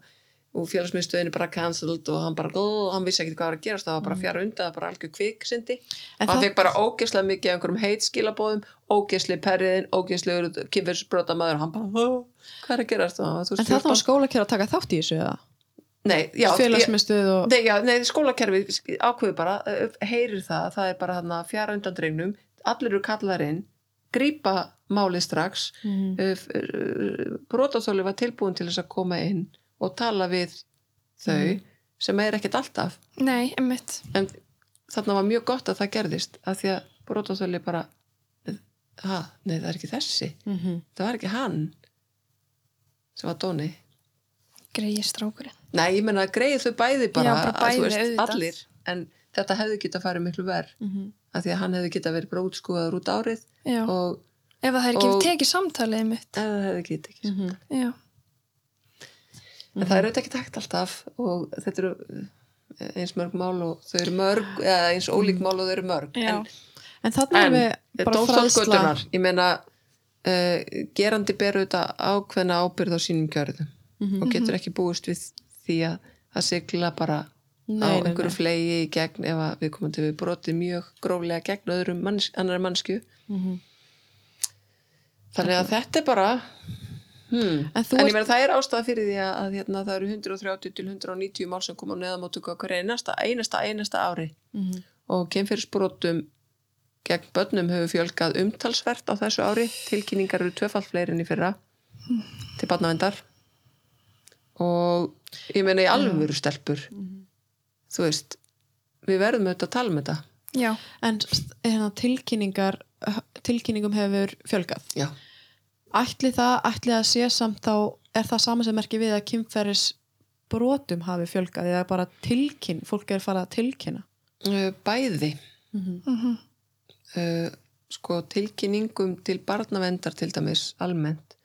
og félagsmiðstöðin er bara cancelled og hann bara, ó, hann vissi ekki hvað var að gerast það var bara fjara undan, það var bara algjör kviksindi Mm. Og hann það- fekk bara ógeðslega mikið af einhverjum heitskilabóðum, ógeðsli perriðin ógeðslegur kynferðsbrotamæður og hann bara, hvað er að gerast og hann þú En það var 14. skólakjör að taka þátt í þessu eða? Nei, já, og... Nei, já, nei, skólakerfi ákveður bara, heyrir það, það er bara þarna fjara undan drengnum, allir eru kallarinn, grípa málið strax, uh, brotaþóli var tilbúin til þess að koma inn og tala við þau sem er ekkert alltaf, Nei, emmitt. en þarna var mjög gott að það gerðist, af því að brotaþóli bara, ha, nei, það er ekki þessi, Mhm. það var ekki hann sem var Dóni. Greiði strákurinn. Nei, ég menna að greið þau bæði bara, Já, bara að, bæði, veist, auðvitað. allir en þetta hefði getað farið miklu verð Mhm. af því að hann hefði getað verið bara útskúðaður út árið og Ef það er ekki tekið samtalið mitt. eða það hefði ekki tekið Mhm. En það er auðvitað ekki takt alltaf og þetta eru eh, eins mörg mál og þau eru mörg eða eins ólík mál og þau eru mörg Já. en, En en erum við bara dómstólgötunar ég meina uh, gerandi ber auðvitað ákveðna ábyrð á sínum kjörðum Mhm. og getur ekki búist við því að það sigla bara Nei, á einhverju nei. flegi í gegn ef við komum til við brotið mjög gróflega gegn öðrum manns, annari mannsku Mhm. þannig að þetta er bara hmm. En en, ég meina það er ástæða fyrir því að, að hérna, það eru 130 til 190 mál sem koma á neðamóttöku á hverju einasta, einasta, einasta ári Mhm. og kemfyrirsbrotum gegn börnum hefur fjölgað umtalsvert á þessu ári tilkynningar eru tvöfalt fleiri enn í fyrra til barnavendar og ég meina í alvöru stelpur þú veist við verðum auðvitað að tala um þetta Já. En hérna, tilkynningar tilkynningum hefur fjölgað já, Ætli það, ætli að sé samt þá er það sama sem merki við að kynferðis brotum hafi fjölgað eða bara tilkynn, fólk er farið að tilkynna? Uh, bæði. Mm Mm uh, sko tilkynningum til barnavendar til dæmis almennt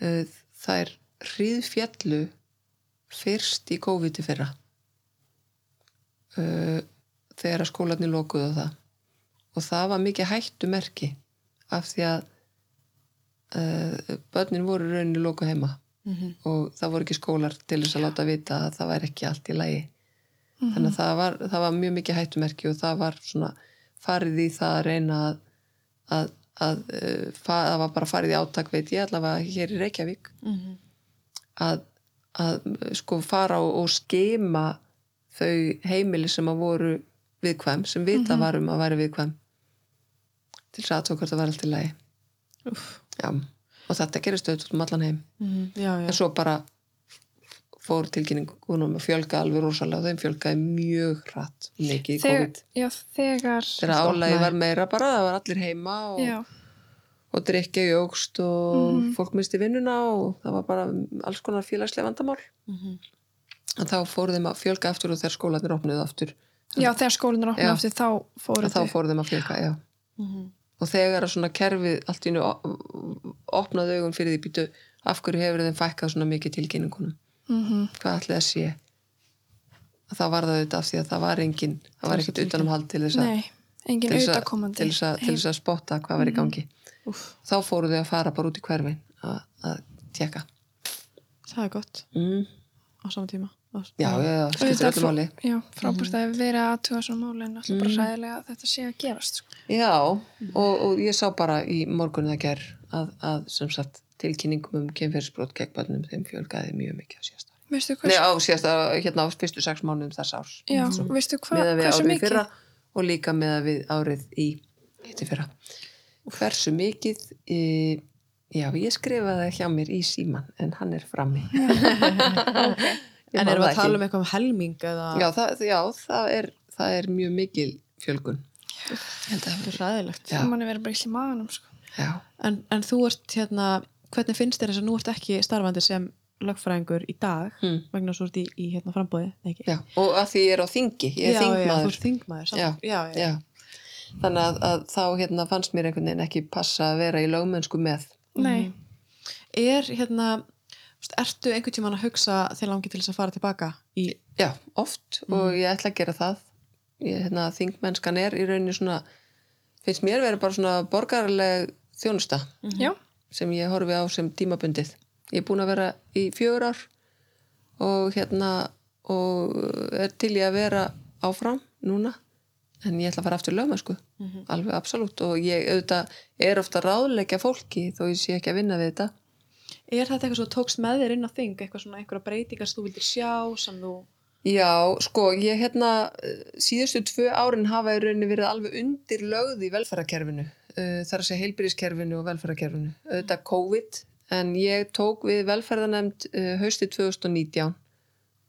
uh, það er hríðfjallu fyrst í COVID í fyrra. Uh, þegar að skólarnir lokuðu á það. Og það var mikið hættumerki af því að uh, börnin voru í rauninni loku heima. -hmm. og það voru ekki skólar til þess að láta vita að það væri ekki allt í lagi. Þannig að það var, það var mjög mikið hættumerki og það var svona farið í það að reyna að, að, að fa- það var bara farið í átak veit ég allavega hér í Reykjavík. Mhm. að, að uh, sko fara og, og skema þau heimili sem að voru viðkvæm, sem vita var um að væri viðkvæm. Til þess aðtók hvort það var allt í lagi. Úff. Já, og þetta gerist auðvitað um allan heim Mhm. Já, en svo bara fór tilkynningunum að fjölga alveg rosalega og þeim fjölgaði mjög hratt mikið í Þegar, COVID já, þegar þegar álægi var meira bara, það var allir heima og, og drikja jógst og Mhm. fólk misti vinnuna og það var bara alls konar félagslega vandamál Mhm. en þá fór þeim að fjölga aftur og þegar skólanir opnuðu aftur já, þegar skólinn opnað Já. aftur þá fór þeim að fjölga, já Mhm. Og þegar að svona kerfið allt í nú opnaði augun fyrir því býtu af hverju hefur þeim fækkað svona mikið tilkynningunum? Mm -hmm. hvað ætli það sé? Að það var það auðvitað af því að það var engin það var ekkert utanumhald til þess að til þess að- til þess að, til þess að spotta hvað var í gangi. Úff, þá fóru þau að fara bara út í hverfin að, að tjekka það er gott. Mm. á sama tíma já, já, já, skiptir öllu máli Já, frábært að vera aðtuga svona máli en alltaf bara Mhm. ræðilega að þetta sé að gerast sko. já, og, og ég sá bara í morgunum það ger að, að sem sagt tilkynningum um kemfyrirsbrot gegn bannum þeim fjölgaði mjög mikið á síðasta ári. Nei, á síðasta, hérna á fyrstu sex mánuðum þess árs Já, Svo veistu hvað? við Hversu í mikið? fyrra og líka meða við árið í hitti fyrra hversu mikið e, já, ég skrifaði það hjá mér í síman en hann er frammi Ég [laughs] En erum við það að tala ekki. um eitthvað um helming eða já, það, já, það er það er mjög mikil fjölgun þetta er ræðilegt Já. Það manni verið bara í maðanum sko. já, en, en þú ert hérna hvernig finnst þér þess að nú ert ekki starfandi sem lögfræðingur í dag hm, vegna svo ert í, í hérna frambóði ekki? já og að því ég er á þingi ég er já, já, þú þingmaður ert þingmaður. Já. já, já. já. þannig að, að þá hérna fannst mér einhvern veginn ekki passa að vera í lögmennsku með Nei, er hérna ertu einhvern tímann að hugsa þegar langi til þess að fara tilbaka í já, oft og ég ætla að gera það. Ég, hérna, þingmennskan er í rauninni svona finnst mér vera bara svona borgarleg þjónusta já, sem ég horfi á sem tímabundið. Ég er búin að vera í fjögur ár og hérna og er til í að vera áfram núna. En ég ætla að fara aftur lögma sko alveg absolutt. Og ég auðvitað er ofta að ráðleggja fólki þó ég sé ekki að vinna við þetta Er þetta eitthvað svo tókst með þér inn á þing? Eitthvað svona einhverja breytingar sem þú vildir sjá sem þú Já, sko, ég hérna eh, síðustu tvö árin hafa í rauninni verið alveg undir lögð í velferðarkerfinu. Uh, þar að segja heilbyrðiskerfinu og velferðarkerfinu. Auðvitað COVID, en ég tók við velferðarnemnd uh, hausti 2019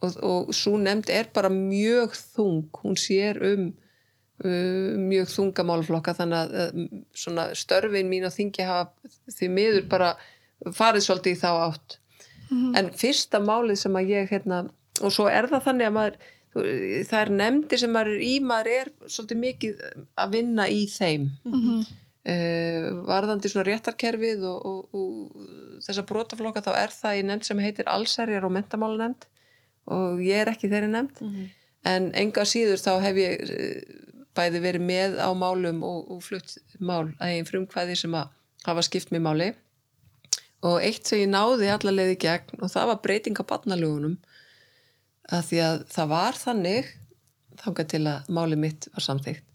og, og svo nefnd er bara mjög þung. Hún sér um mjög þunga málflokka þannig að svona störfin mín á þingi hafa því miður bara farið svolítið í þá átt. En fyrsta málið sem að ég hérna, og svo er það þannig að maður það er nefndir sem maður er í maður er svolítið mikið að vinna í þeim. Mhm. uh, varðandi svona réttarkerfið og, og, og þessa brotaflokka þá er það í nefnd sem heitir allsærjar og mentamálanemnd og ég er ekki þeirri nefnd. En enga síður þá hef ég eh, bæði verið með á málum og, og flutt mál að einn frumkvæði sem að hafa skipt mér máli og eitt sem ég náði alla leið í gegn og það var breyting á barnalögunum að því að það var þannig þangað til að máli mitt var samþykkt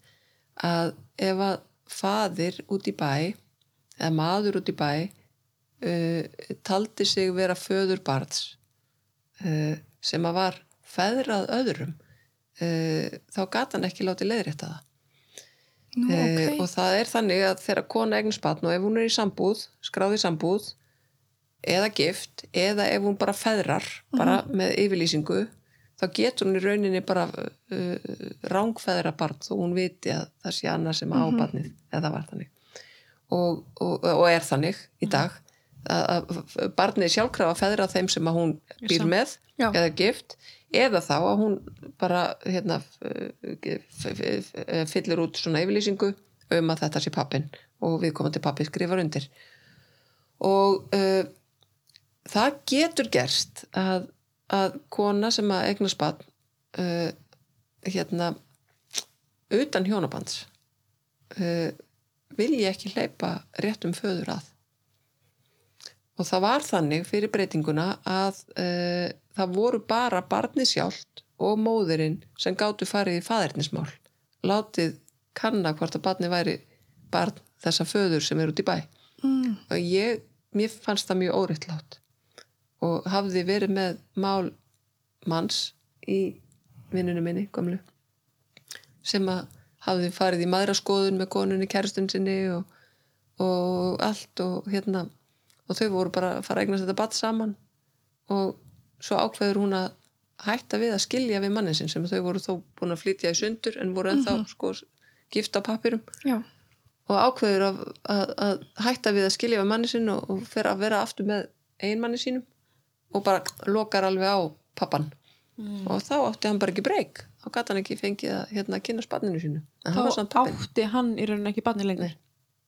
að ef að faðir út í bæ eða maður út í bæ uh, taldi sig vera föður barns uh, sem að var feðrað öðrum uh, þá gat hann ekki látið leiðrétta það Nú, Eh, ok. og það er þannig að þegar kona eignast batn og ef hún er í sambúð, skráði sambúð eða gift eða ef hún bara feðrar bara með yfirlýsingu þá getur hún í rauninni bara uh, rángfeðra barn þó hún viti að það sé annað sem á barnið eða var þannig. Og, og, og er þannig í dag að, að barnið sjálfkrafa feðra þeim sem að hún býr með Já. eða gift eða þá að hún bara hérna fyllir út svona yfirlýsingu um að þetta sé pappin og við komum til pappi skrifar undir. Og uh, það getur gerst að, að kona sem að eigna spann uh, hérna utan hjónabands uh, vilji ekki hleypa réttum föður að. Og það var þannig fyrir breytinguna að uh, það voru bara barnið sjálft og móðurinn sem gáttu farið í faðernismál látið kanna hvort að barnið væri barn þessa föður sem er út í bæ. Mm. og ég, mér fannst það mjög óriðtlátt og hafði verið með mál manns í vinnunum minni, gömlu sem að hafði farið í maðuraskoðun með konunni kæristun sinni og, og allt og hérna og þau voru bara að fara að eignast þetta batt saman. Og svo ákveður hún að hætta við að skilja við mannin sinn sem þau voru þó búin að flytja í sundur en voru ennþá sko gift á pappirum Já. og ákveður að, að, að hætta við að skilja við manni sinn og, og fer að vera aftur með einmanni sínum og bara lokar alveg á pappan. Og þá átti hann bara ekki breyk. Þá gæti hann ekki fengið að hérna, kynna spanninu sínu. Hann þá pappin átti hann í rauninni ekki barni lengur.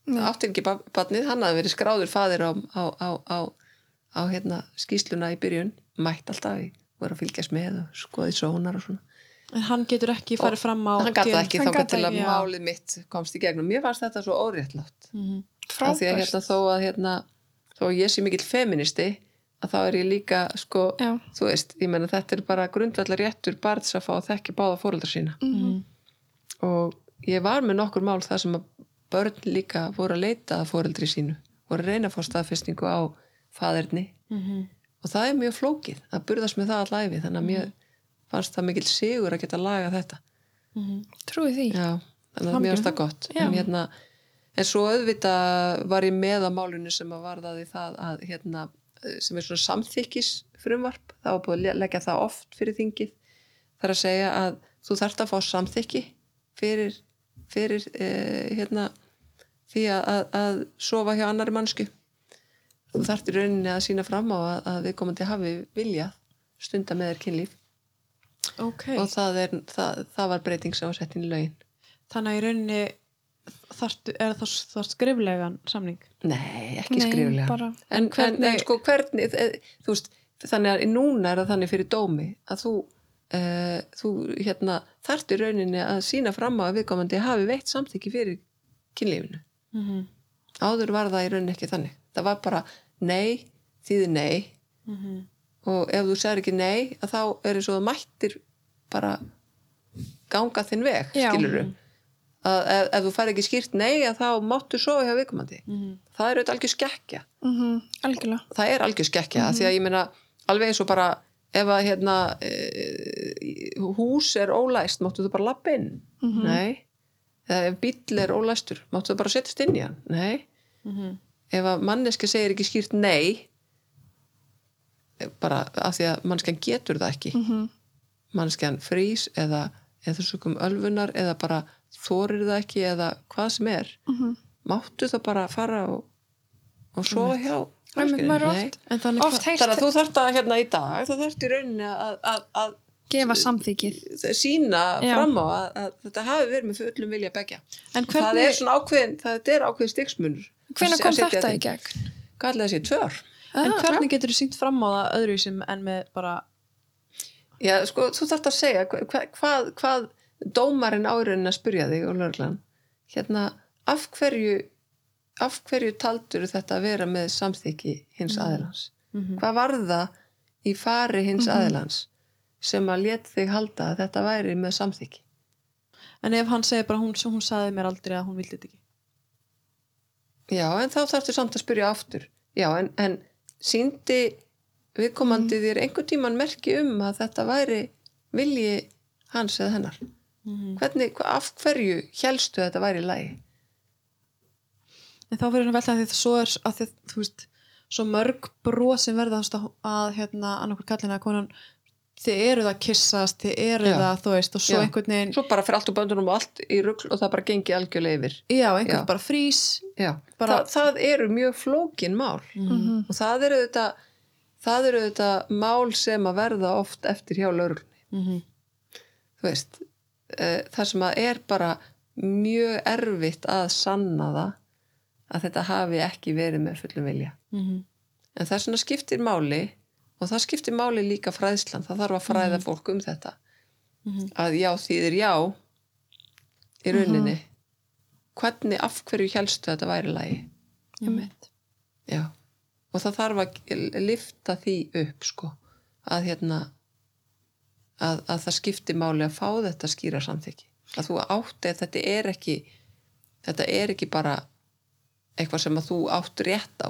Nei. átti ekki barnið, hann hafði verið skráður faðir á, á, á, á, á hérna, skýsluna í byrjun. Mætt alltaf í, voru að fylgjast með og skoði sónar og svona. En hann getur ekki farið fram á hann gæti ekki Hann þá til að málið mitt komst í gegnum. Mér fannst þetta svo óréttlátt. Mhm. af því að hérna, þó að hérna, þó að ég sé mikill feministi að þá er ég líka sko, Já. þú veist, ég menna þetta er bara grundvallar réttur barns að fá að þekki báða fóreldra sína Mhm. og ég var með nokkur mál þar sem að börn líka voru að leita að fóreldri sínu voru að reyna að fá staðfestingu á faðerni Mhm. og það er mjög flókið að burðast með það allæfi þannig að mér fannst það mikill sigur að geta laga þetta Mhm. Trúi því. Já, þannig að mér finnst það gott en, hérna, en svo auðvitað var ég með á málinu sem að varðaði það að hérna, sem er svona samþykkis frumvarp, það var búið að le- leggja það oft fyrir þingið, þar að segja að þú þarft að fá samþykki fyrir, fyrir eh, hérna, því að, að, að sofa hjá annari mannsku þú þarft í rauninni að sína fram á að, að við komandi hafi viljað stunda með þér kynlíf. Ok, og það, er, það, það var breyting sem var sett inn í lögin. Þannig að í rauninni þarftu, er það þá skriflegan samning Nei, ekki Nei, skriflega bara- en, en, hvernig- en sko hvernig e, þú veist, þannig að núna er það þannig fyrir dómi að þú, uh, þú hérna, þarft í rauninni að sína fram á að viðkomandi hafi veitt samþykki fyrir kynlífinu mm -hmm. áður var það í rauninni ekki þannig það var bara nei, þýði nei Mhm. og ef þú segir ekki nei að þá er það mættir bara ganga þinn veg Já. skilur að ef, ef þú fær ekki skýrt nei að þá máttu sofa hjá viðkomandi Mhm. það er auðvitað algjör skekkja mm algjörlega það er algjör skekkja Mhm. því að ég meina alveg eins og bara ef að hérna e, hús er ólæst máttu þú bara lappa inn Mhm. nei eða ef bíll er ólæstur máttu þú bara setjast inn í hann nei Mhm. ef að manneski segir ekki skýrt nei eh, bara af því að mannskjan getur það ekki mm mannskjan frýs eða eða sökum ölfunar eða bara þorir það ekki eða hvað sem er -hmm. máttu það bara fara og, og sofa hjá er Nei. En þannig oft heilt Þannig að þú þarft að hérna í dag, þú þarft í rauninni að, að, að gefa samþykið sína Já. fram á að, að þetta hafi verið með fullum vilja begja. En Það hvernig, er svona ákveðin, það er ákveðin stigsmunur. hvenær kom þetta í gegn? Hvað ætlaði þessi tvör? en Ah, hvernig getur þú sínt fram á það öðruvísum en með bara Já, sko, þú þarft að segja hva, hvað, hvað dómarinn áraunin að spyrja þig og lörglan. Hérna, af hverju, af hverju taldur þetta að vera með samþykki hins Mm. aðilans? Mhm. Hvað var það í fari hins Mhm. aðilans sem að let þig halda að þetta væri með samþykki? En ef hann segir bara hún, hún sagði mér aldrei að hún vildi þetta ekki Já, en þá þarftu samt að spyrja aftur. Já, en, en síndi viðkomandi þér einhvern tíman merki um að þetta væri vilji hans eða hennar. Mhm. Hvernig, af hverju helstu þetta væri í lagi? En þá fyrir hann velta því að svo er að að, þú veist, svo mörg brot sem verða að, að hérna, annarkur kallina að konan þið eruð að kissast, þið eruð Já. að þú veist, og svo Já. einhvern veginn Svo bara fyrir allt úr böndunum og allt í rugl og það bara gengi algjörlega yfir. já, einhvern bara frís Bara- Þa, það eru mjög flókin mál Mhm. og það eru þetta, það eru þetta mál sem að verða oft eftir hjá lauruglunni. mm -hmm. þú veist uh, það sem að er bara mjög erfitt að sanna það að þetta hafi ekki verið með fullum vilja. Mhm. en það er svona skiptir máli og það skiptir máli líka fræðslan það þarf að fræða fólk um þetta. Mhm. að já þýðir já í rauninni. Hvernig af hverju helstu þetta væri lagi? Já. Og það þarf að lifta því upp sko. Að hérna að, að það skipti máli að fá þetta skýra samþykki að þú átti að þetta er ekki þetta er ekki bara eitthvað sem að þú átt rétt á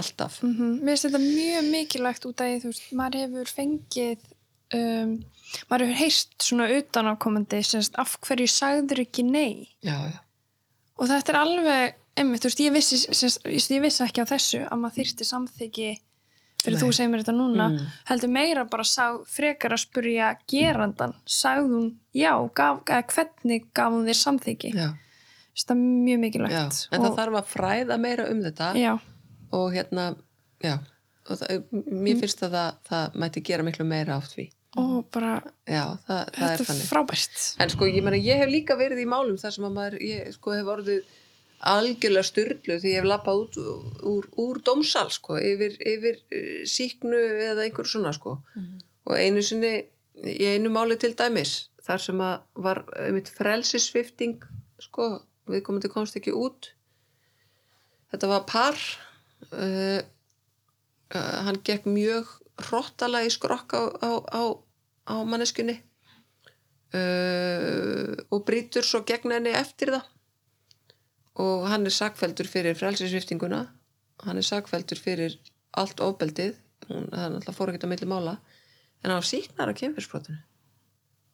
alltaf Mhm. Mér finnst þetta mjög mikilvægt út af því, þú veist, maður hefur fengið, um, maður hefur heyrt svona utanákomandi, af hverju sagður ekki nei? já, já, Og þetta er alveg, einmitt, þú veist, ég vissi, ég vissi ekki á þessu að maður þyrfti samþyggi Nei. þú segir mér þetta núna, Mm. heldur meira bara sá, frekar að spurja gerandan, sagði hún, já, gaf, hvernig gaf hún þér samþyggi? Þetta er mjög mikilvægt. já. en það þarf að fræða meira um þetta Já, og hérna, já og það, mér finnst að það, það mætti gera miklu meira átt því og bara, já, það, þetta er frábært. En sko, ég meina, ég hef líka verið í málum þar sem að maður, ég sko hef orðið algjörlega styrlu því ég hef lappað út úr, úr dómsal, sko, yfir, yfir eh, síknu eða einhver svona, sko. Og einu sinni, í einu máli til dæmis, þar sem að var einmitt frelsisvifting, sko, við komum til komst ekki út. Þetta var par, uh, uh, hann gekk mjög hrottalega í skrokk á, á, á, á manneskunni uh, og brýtur svo gegn henni eftir það og hann er sakveldur fyrir frelsisviftinguna hann er sakveldur fyrir allt ofbeldið. Hún, það er náttúrulega fór ekkert að milli mála. En hann síknar af kemfyrsbrotinu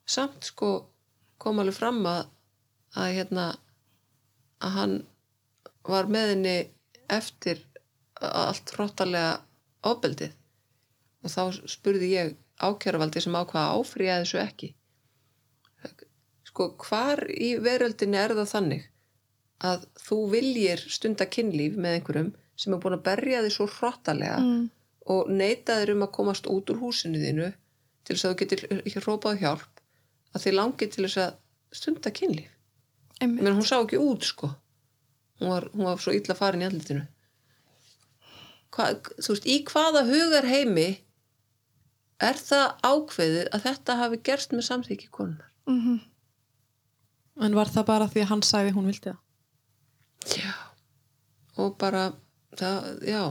samt sko kom alveg fram að að hérna að hann var með henni eftir allt hróttalega ofbeldið. Og þá spurði ég ákjæravaldi sem ákvaða að áfrýja þessu ekki. Sko hvar í veröldinni er það þannig að þú viljir stunda kynlíf með einhverjum sem er búin að berja þig svo hrottalega Mm. og neita þér um að komast út úr húsinu þínu til þess að þú getur ekki hrópað hjálp að þið langir til þess að stunda kynlíf menn hún sá ekki út sko hún var, hún var svo illa farin í andlitinu Hva, þú veist, í hvaða hugar heimi er það ákveðið að þetta hafi gerst með samþykki konunar Mhm. En var það bara því að hann sagði hún vildi það? Já. Og bara það, já.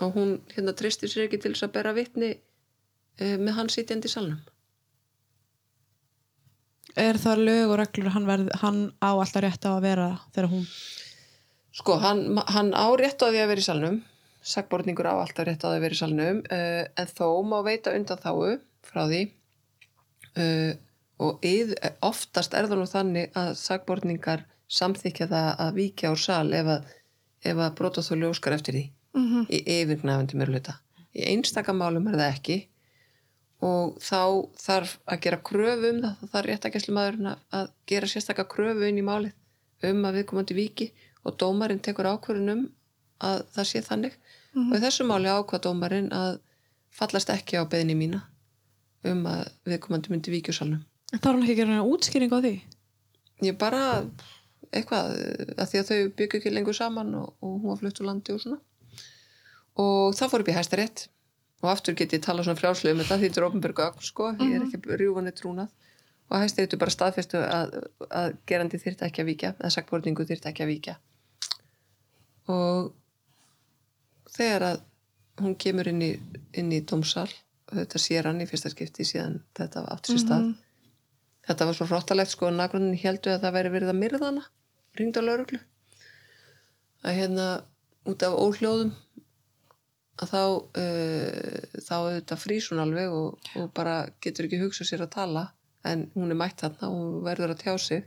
Og hún hérna tristir sér ekki til þess að bera vitni uh, með hann sitjandi í salnum. Er það lög og reglur hann, verð, hann á alltaf rétt á að vera þegar hún Sko, hann, hann á rétt á því að vera í salnum, sagborningur á alltaf rétt á því að vera í salnum, uh, en þó má veita undan þáu frá því. Uh, og yð, oftast er það nú þannig að sagborningar samþykja það að víkja úr sal ef að, ef að brotaþóli óskar eftir því Mhm. í yfirgnæfandi mörluta. Í einstaka málum er það ekki og þá þarf að gera kröfu um það, það þarf réttakesslumæðurinn að, gera sérstaka kröfu inn í málið um að viðkomandi viki og dómarinn tekur ákvörðun um að það sé þannig og í þessu máli ákvað dómarinn að fallast ekki á beðinni mína um að viðkomandi myndi víkjusalnum. Það er hann ekki að gera útskýring á því Ég bara eitthvað að því að þau byggju ekki lengur saman og, og hún var flutt úr landi og svona. Og það fór upp í hæsta rétt og aftur get ég tala svona frjálslega um þetta því þetta er ofnbjörgu ögn sko, ég er ekki rjúfanir trúnað. Og hæsta réttu bara staðfestu að, að gerandi þyrta ekki að víkja eða sakborningu þyrta ekki að víkja. Og þegar að hún kemur inn í, inn í dómsal og þetta sér hann í fyrsta skipti síðan þetta var átt sér stað þetta var svo fráttalegt sko að nagrunnin heldu að það væri verið að myrða hana ringd á lauruglu að hérna út af óhljóðum að þá uh, þá auðvitað frýs hún alveg og, og bara getur ekki hugsað sér að tala en hún er mætt þarna og verður að tjá sig.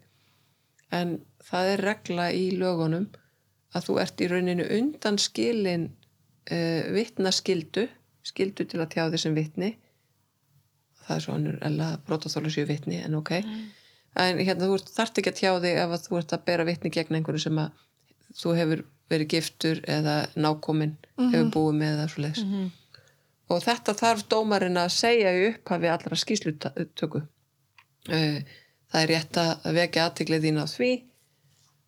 En það er regla í lögunum að þú ert í rauninu undan skilin uh, vitnaskildu skildu til að tjá þig sem vitni það er svo annur eða brotaþólu séu vitni en ok. En hérna þú ert, þarft ekki að tjá þig ef að þú ert að bera vitni gegn einhverju sem að þú hefur verið giftur eða nákominn hefur búið með eða svo leiðis og þetta þarf dómarinn að segja í upphafi allra skýslutöku Eh, það er rétt að vekja aðtiklið þín á því.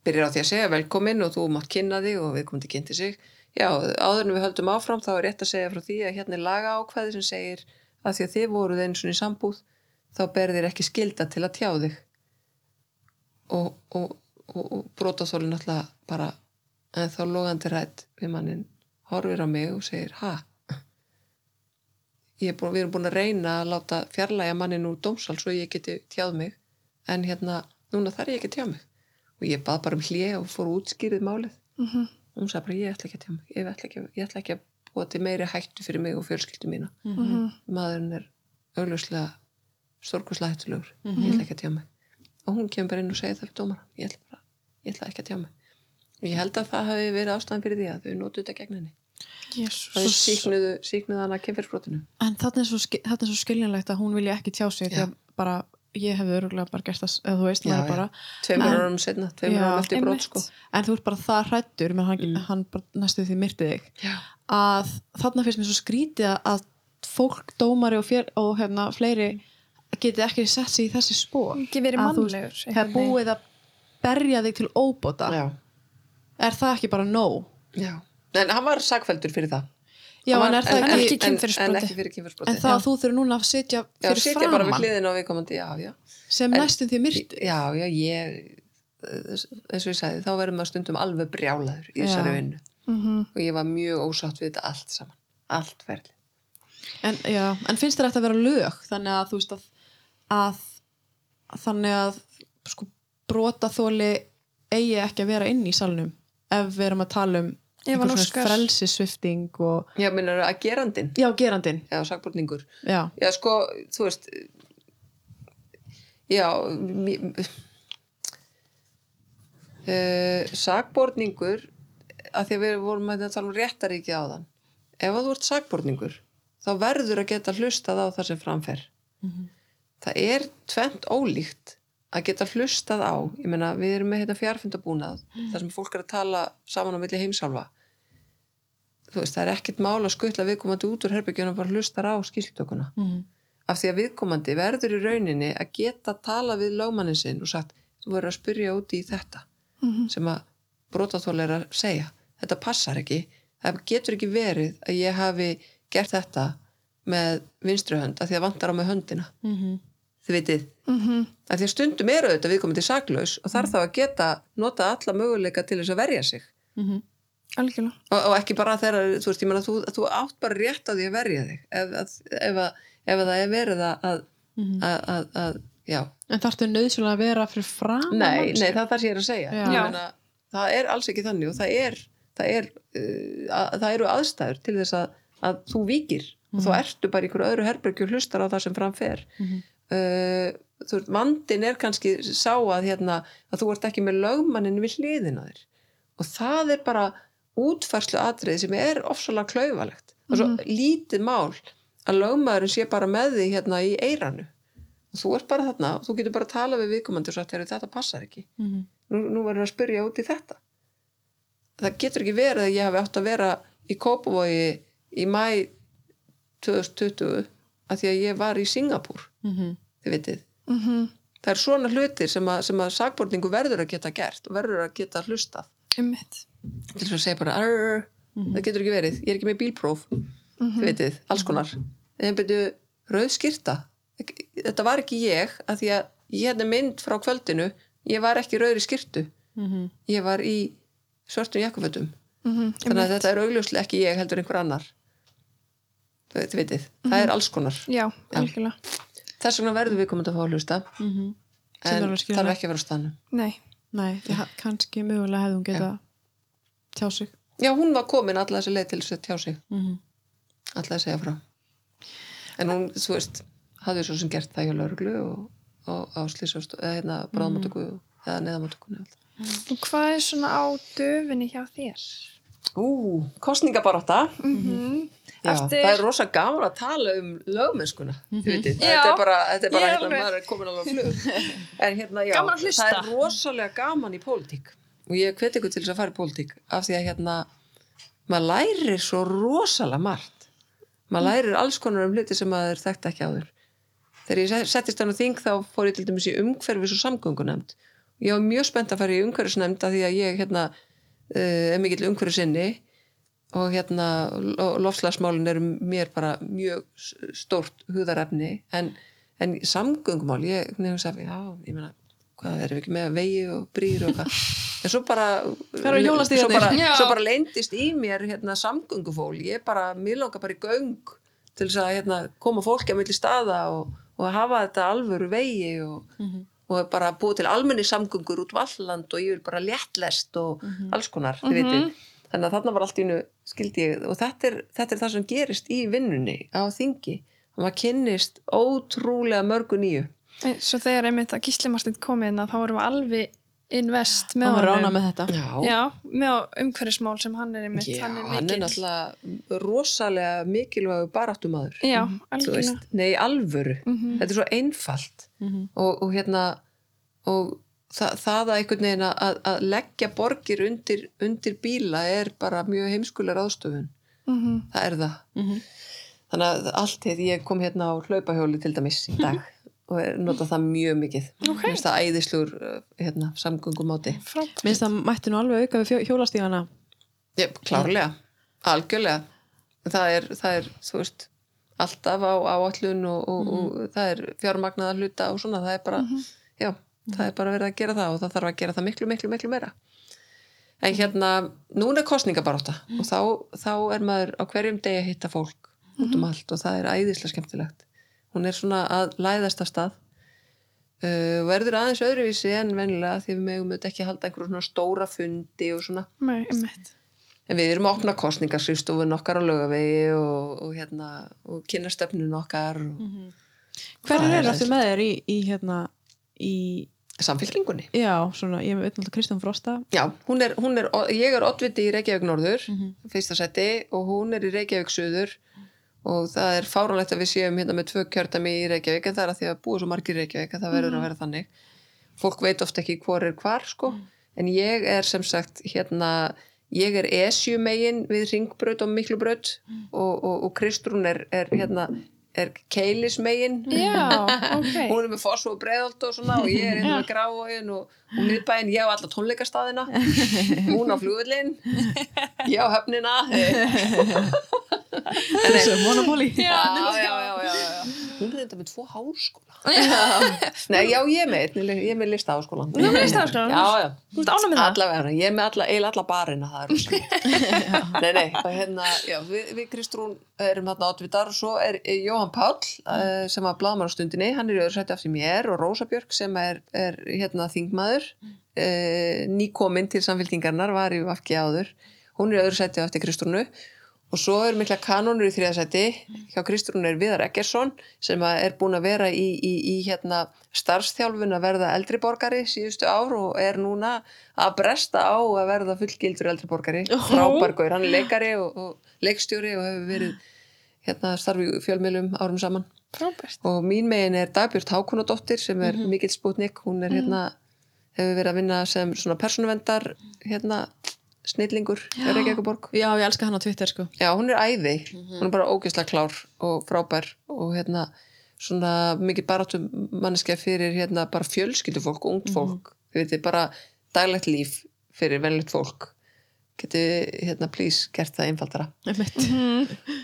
Byrjar á því að segja velkomin og þú mátt kynna þig og við komum til kynnti sig. Já, áður en við höldum áfram þá er rétt að segja frá því að hérna er laga ákvæði sem segir að því að þið voruð eins og í sambúð þá ber þér ekki skilda til að tjá þig. Og, og, og, og brotaþólinn alltaf bara en þá logandi rætt við mannin horfir á mig og segir ha? Ég er búin, við erum búin að reyna að láta fjarlæga mannin úr dómsal svo ég geti tjáð mig. En hérna, núna þarf ég ekki að tjá mig. Og ég bað bara um hlje og fór útskýrið málið. Mhm. og hún sagði bara ég ætla ekki að tjá mig. Ég ætla ekki, ég ætla ekki að búa til meiri hættu fyrir mig og fjölskyldu mína. Mhm. maðurinn er augljóslega stórkurslega hættulegur. Ég ætla ekki að tjá mig. Og hún kemur bara inn og segir það fyrir dómara ég ætla, bara, ég ætla ekki að tjá mig. Og ég held að það hafi verið ástæðan fyrir því að þau notu þetta gegn henni. Það er síknuðu hana kemfyrsbrotinu En þetta er svo, þetta er svo skiljanlegt að hún vilja ekki tjá sig því að bara, ég hefði öruglega bara gert það, eða þú veist, já. bara tveimur En- árum setna, tveimur árum eftir brot sko. en þú ert bara það hrættur menn hann, Mm. hann bara næstu því myrti þig já, að þarna finnst mér svo skrítið að- að fólk, dómari og, fér, og hérna, fleiri geti ekki sett sig í þessi spór Að þú það er veginn. búið að berja þig til óbóta já, er það ekki bara nóg? já en hann var sagfældur fyrir það Já, en er það en ekki, ekki en, ekki fyrir kynferðsbroti en það að þú þurfir núna að sitja já, fyrir sitja bara við framann hliðin á viðkomandi já, já, sem En- næstum því myrti já, já, ég eins og ég sagði, þá verður maður stundum alveg brjálaður í þessari Já. vinnu. Mhm. og ég var mjög ósátt við þetta allt saman allt ferli en, já, en finnst þetta að vera lög? Þannig að þú veist að, að þannig að sko, brotaþóli eigi ekki að vera inn í salnum ef við erum að tala um Ef hann einhver óskar. svona frelsisvifting og já, minnur að gerandin já, gerandin já, sagborningur já, já, sko, þú veist já uh, sagborningur að því að við vorum að tala um réttaríki á þann ef að þú ert sagborningur þá verður að geta hlustað á það sem framfer það er tvent ólíkt að geta hlustað á. Ég meina við erum með hérna fjárfundabúnað þar sem fólk er að tala saman á milli heimsálfa. Þú veist það er ekkert mál að skuttla viðkomandi út úr herbyggjunum og bara hlustar á skiltökuna Mhm. af því að viðkomandi verður í rauninni að geta tala við lögmannin sinn og sagt þú verður að spyrja úti í þetta Mhm. sem að brotaþól er að segja. Þetta passar ekki, það getur ekki verið að ég hafi gert þetta með vinstri hönd af því að vantar á mig höndina, Mhm. Þið vitið Mhm. af því að stundum eru þetta viðkomandi saklaus og þarf þá að geta nota alla möguleika til þess að verja sig Mhm. algjörlega og, og ekki bara þegar, þú veist, ég meina þú, þú átt bara rétt á því að verja þig ef, að, ef, að, ef að það er verið að, að, Mhm. að, já, En þarftu nöðsynlega að vera fyrir fram nei, nei, það er það sem ég er að segja meina, það er alls ekki þannig og það er það, er, uh, að, það eru aðstæður til þess að, að þú víkir og Mhm. þú ertu bara í einhverju öðru herbergi og hlustar á það sem framfer Mhm. Uh, þú veist, vandin er kannski sá að hérna, að þú ert ekki með lögmannin við hliðina þér. Og það er bara útfærslu atriði sem er ofsalega klaufalegt. Og svo lítið mál að lögmaðurinn sé bara með því hérna í eiranu og þú ert bara þarna og þú getur bara að tala við viðkomandi og sagt, "Heyrðu, þetta passar ekki. Mhm. nú, nú verður að spyrja út í þetta. Það getur ekki verið að ég hafi átt að vera í Kópavogi í mæ 2020 að því að ég var í Singapúr. Mhm. Þið vitið. Mm það er svona hlutir sem að, sem að sakborningu verður að geta gert og verður að geta hlustað. Til þess að segja bara "Arr, það getur ekki verið, ég er ekki með bílpróf. Þið vitið, alls konar. En byrju, rauð skýrta þetta var ekki ég að því að ég hérna mynd frá kvöldinu ég var ekki rauður í skýrtu Mhm. ég var í svörtum jakkafötum. Mm þannig að þetta er augljóslega ekki ég heldur einhver annar. Þið, þið vitið, það er alls konar. Já, algjörlega. Þess vegna verður við komandi að fá að hlusta. Mhm. Sem en er þarf ekki að vera á stannu Nei. Nei, ha- kannski mögulega hefði hún geta tjá sig. Já, hún var komin alla þessi leið til þess að tjá sig. Mhm. alla að segja frá. En hún, þú veist hafði svo sem gert það hjá lauruglu og, og á slísast eða hérna bráðmáttöku eða neðamáttökunni Og hvað er svona á döfinni hjá þér? Ú, kostningabaróta Mm Já, Eftir- það er rosa gaman að tala um lögmennskuna, mm -hmm. Þetta er bara, þetta er bara hérna, maður er komin alveg á flug. [laughs] En hérna, já, það er rosalega gaman í pólitík. Og ég hveti ykkur til þess að fara í pólitík af því að hérna maður lærir svo rosalega margt. Maður lærir alls konar um hluti sem maður þekkt ekki áður. Þegar ég se- settist hann á þing þá fór ég til dæmis í umhverfis og samgöngunemnd ég var mjög spennt að fara í umhverfisnemnd af því að ég hérna uh, er mikill umhverfisinni og hérna lo- loftslagsmálin eru mér bara mjög s- stórt hugðarefni en, en samgöngumál ég nefnum að já, ég meina hvað erum við ekki með vegi og brýr og hvað? [laughs] En svo bara hjólastígarnir? svo bara, svo bara leindist í mér hérna, samgöngufól, ég bara mér langar bara í göng til þess að hérna, koma fólki að milli staða og, og hafa þetta alvöru vegi og, og bara búið til almenni samgöngur út valland og ég vil bara léttlest og alls konar, þið vitið. Þannig að þarna var allt í innu skildi ég og þetta er, þetta er það sem gerist í vinnunni á þingi. Og maður kynnist ótrúlega mörgu nýju. Svo þegar einmitt að Gísli Martin kom inn þá vorum við alveg invest með Hann var rána með þetta. Já, Já, með umhverfismál sem hann er einmitt, Já, hann er hann er náttúrulega rosalega mikilvægu baráttumadur algjörlega. veist, nei alvöru. Mhm. þetta er svo einfalt. Mhm. og, og hérna og það, það að einhvern veginn að, að leggja borgir undir, undir bíla er bara mjög heimskulega ráðstöfun. Mhm. það er það. Mhm. þannig að allt þetta, ég kom hérna á hlaupahjóli til dæmis í dag [laughs] og nota það mjög mikið. Ok. Mér finnst það æðislugur hérna, samgöngumáti. Minnst það mætti nú alveg auka við hjólastígana. Ég, klárlega, algjörlega. Það er, það er, þú veist alltaf á áallun og, og, og það er fjármagnaðar hluta og svona, það er bara já, það er bara verið að gera það og það þarf að gera það miklu, miklu, miklu meira. En hérna, núna er kostningabaróta og þá, þá er maður á hverjum degi að hitta fólk út um allt og það er æðislega skemmtilegt hún er svona að læðast af stað uh, verður aðeins öðruvísi en venjulega því við megum auðvitað ekki halda einhverjum svona stóra fundi og svona Nei. En við erum að opna kostningarskrifstofun okkar á laugavegi og, og, hérna, og kynna stefnun okkar og Hver Það er er aftur með þér í, í hérna í, samfélkingunni. já, svona, ég veit náttúrulega Kristján Frosta Já, hún er, hún er, ég er oddviti í Reykjavík Norður, Mhm. fyrsta seti og hún er í Reykjavík Suður og það er fáránlegt að við séum hérna með tvö kjördami í Reykjavík en það er að því að búa svo margir í Reykjavík að það verður að vera þannig. Fólk veit ofta ekki hvor er hvar sko, en ég er sem sagt hérna, ég er esjumegin við ringbraut og miklubraut og, og, og Kristrún er, er hérna, er keilismegin. Já, ok. [laughs] hún er með foss og breiðalt og svona og ég er hérna með gráin og, og miðbæinn, ég á alla tónleikastaðina. [laughs] Hún á flugvillin ég á höfnina. [laughs] Þessu, Monopoli já, já, já, já, já. Hún reynda með tvo háskóla. [laughs] Nei, já, ég er með einn, ég er með lista háskólan. Þú ert með listaháskólann? Já, já. Það? Allavega, ég er með alla, eiginlega alla barina, það er rosalega. [laughs] nei, nei, og hérna, já, við, við Kristrún erum þarna átvitar og svo er er Jóhann Páll uh, sem var á stundinni, hann er í öðru sætti eftir mér og Rósa Björk sem er, er hérna þingmaður, uh, nýkominn til samfélkingarnar, var í vafki áður, hún er í öðru sætti eftir Kristrúnu og svo er mikla kanonur í þriðasæti hjá Kristrún er Viðar Eggersson sem er búin að vera í, í, í hérna, starfstjálfun að verða eldriborgari síðustu ár og er núna að bresta á að verða fullgildur eldriborgari frábærgaur, hann er leikari og, og leikstjóri og hefur verið hérna, starfi í fjölmiðlum árum saman. Frábært. og mín megin er Dagbjörn Hákonadóttir sem er mikill spútnik, hún er hérna hefur verið að vinna sem svona persónuvendar hérna snillingur í Reykjavíkuborg Já, ég elska hann á Twitter sko. Já, hún er æði, hún er bara ógeðslega klár og frábær og hérna svona mikið baráttu manneskja fyrir hérna bara fjölskyldufólk, ungt fólk, þið veitir bara daglegt líf fyrir venlegt fólk. Geti hérna please gert það einfaldara. Einmitt.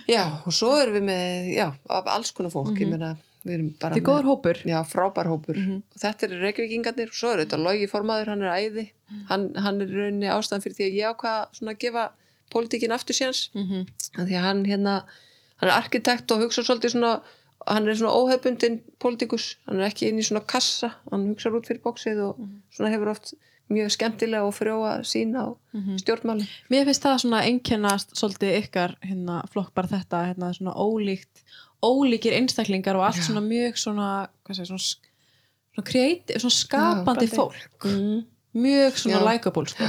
Já, og svo erum við með, já, af alls konar fólk, ég meina, erum bara Þetta er góður hópur Já, frábær hópur. Og þetta eru reykvíkingarnir og svo er þetta logi formaður, hann er æði. Hann, hann er rauninni ástæðan fyrir því að ég ákvað svona að gefa pólitíkin aftur séns. mm -hmm. Því að hann hérna, hann er arkitekt og hugsa svolítið svona, hann er svona óhefbundin pólitíkus. Hann er ekki inn í svona kassa, hann hugsa út fyrir bóksið og svona hefur oft mjög skemmtilega og frjóa sína á stjórnmáli. Mér finnst það svona einkennast svolítið ykkar hérna, flokk bara þetta hérna, svona ólíkt, ólíkir einstaklingar og allt svona mjög svona, hvað segir, svona, svona, creative, svona skapandi Já, fólk Mm. mjög svona likeable sko.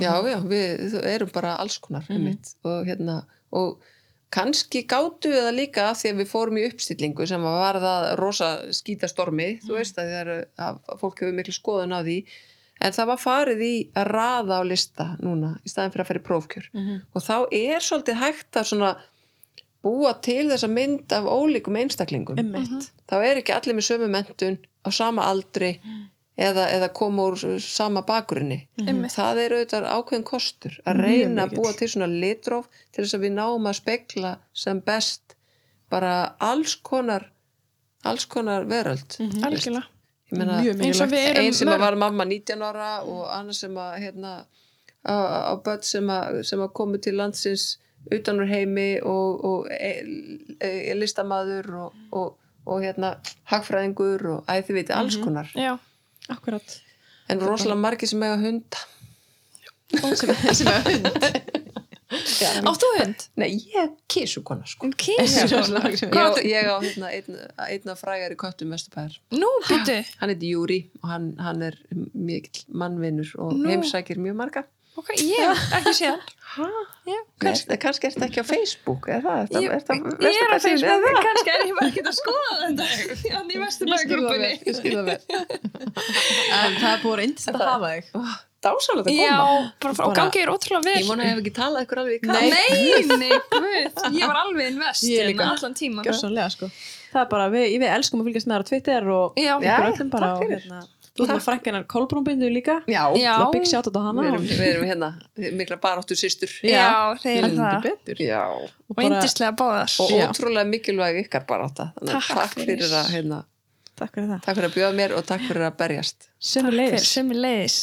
Já, já, við erum bara alls konar Mhm. einmitt, og hérna og kannski gátu við það líka af því að við fórum í uppstillingu sem var það rosa skítastormi Mhm. þú veist að, er, að fólk hefur miklu skoðun á því en það var farið í að raða á lista núna í staðin fyrir að fara í prófkjör Mhm. og þá er svolítið hægt að svona búa til þessa mynd af ólíkum einstaklingum Einmitt. þá er ekki allir með sömu mentun á sama aldri eða, eða koma úr sama bakgrunni Einmitt. það er auðvitað ákveðin kostur að reyna að búa til svona litróf til þess að við náum að spekla sem best bara alls konar alls konar veröld Mhm. Algjörlega. meina Mjög Eins og mikilvægt. við erum ein sem var mamma 19 ára og annars sem að hérna á, á börn sem að, sem að komu til landsins utan úr heimi og, og e, e, listamaður og, og, og hérna hagfræðingur og æði þið viti alls konar Já. Akkurat. en rosalega margir sem eiga hunda sem, [laughs] sem er hund. Áttu hund? nei, ég er kísukona sko kísu? ég, ég á hérna, einn, einn af frægari köttum Vesturbæðar Nú, byttu. hann heitir Júri og hann, hann er mikill mannvinnur og Nú. heimsækir mjög marga Ok, ég ekki séð. Hæ? Já, Kannski, kannski er þetta ekki á Facebook er það? Er það, Ég, er það ég er síðan, Facebook, er það? kannski er ég bara ekki að skoða þetta. Þannig í Vesturbæðgrúpunni. Ég skil það vel. [laughs] En það er búin reyndist að hafa þig. Að Já, koma. bara, Bara- og gangi er ótrúlega vel. Ég vona að ég hef ekki talað ykkur alveg. Nei. Nei, nei, guð. Ég var alveg invest Ég líka. hérna allan tíma. Gjörsanlega sko. Það er bara, við, við elskum að fylgjast með þér á Twitter og Já, Já. ykkur öllum bara. takk Og, fyrir. Þú ert með frænginar Kolbrúnbindu líka. Já, Já. Það bygg sjátt á hana. Við erum, við erum hérna, mikla baráttu systur. já, þeir eru Heldur það. Já. Og Og bara, yndislega báðar. Og Já. ótrúlega mikilvæg ykkar barátta. Þannig að Takk takk fyrir fyrir. að, hérna, takk fyrir það. takk fyrir að bjóða mér og takk fyrir að berjast. Sem Takk er fyrir leiðis. sem er leiðis.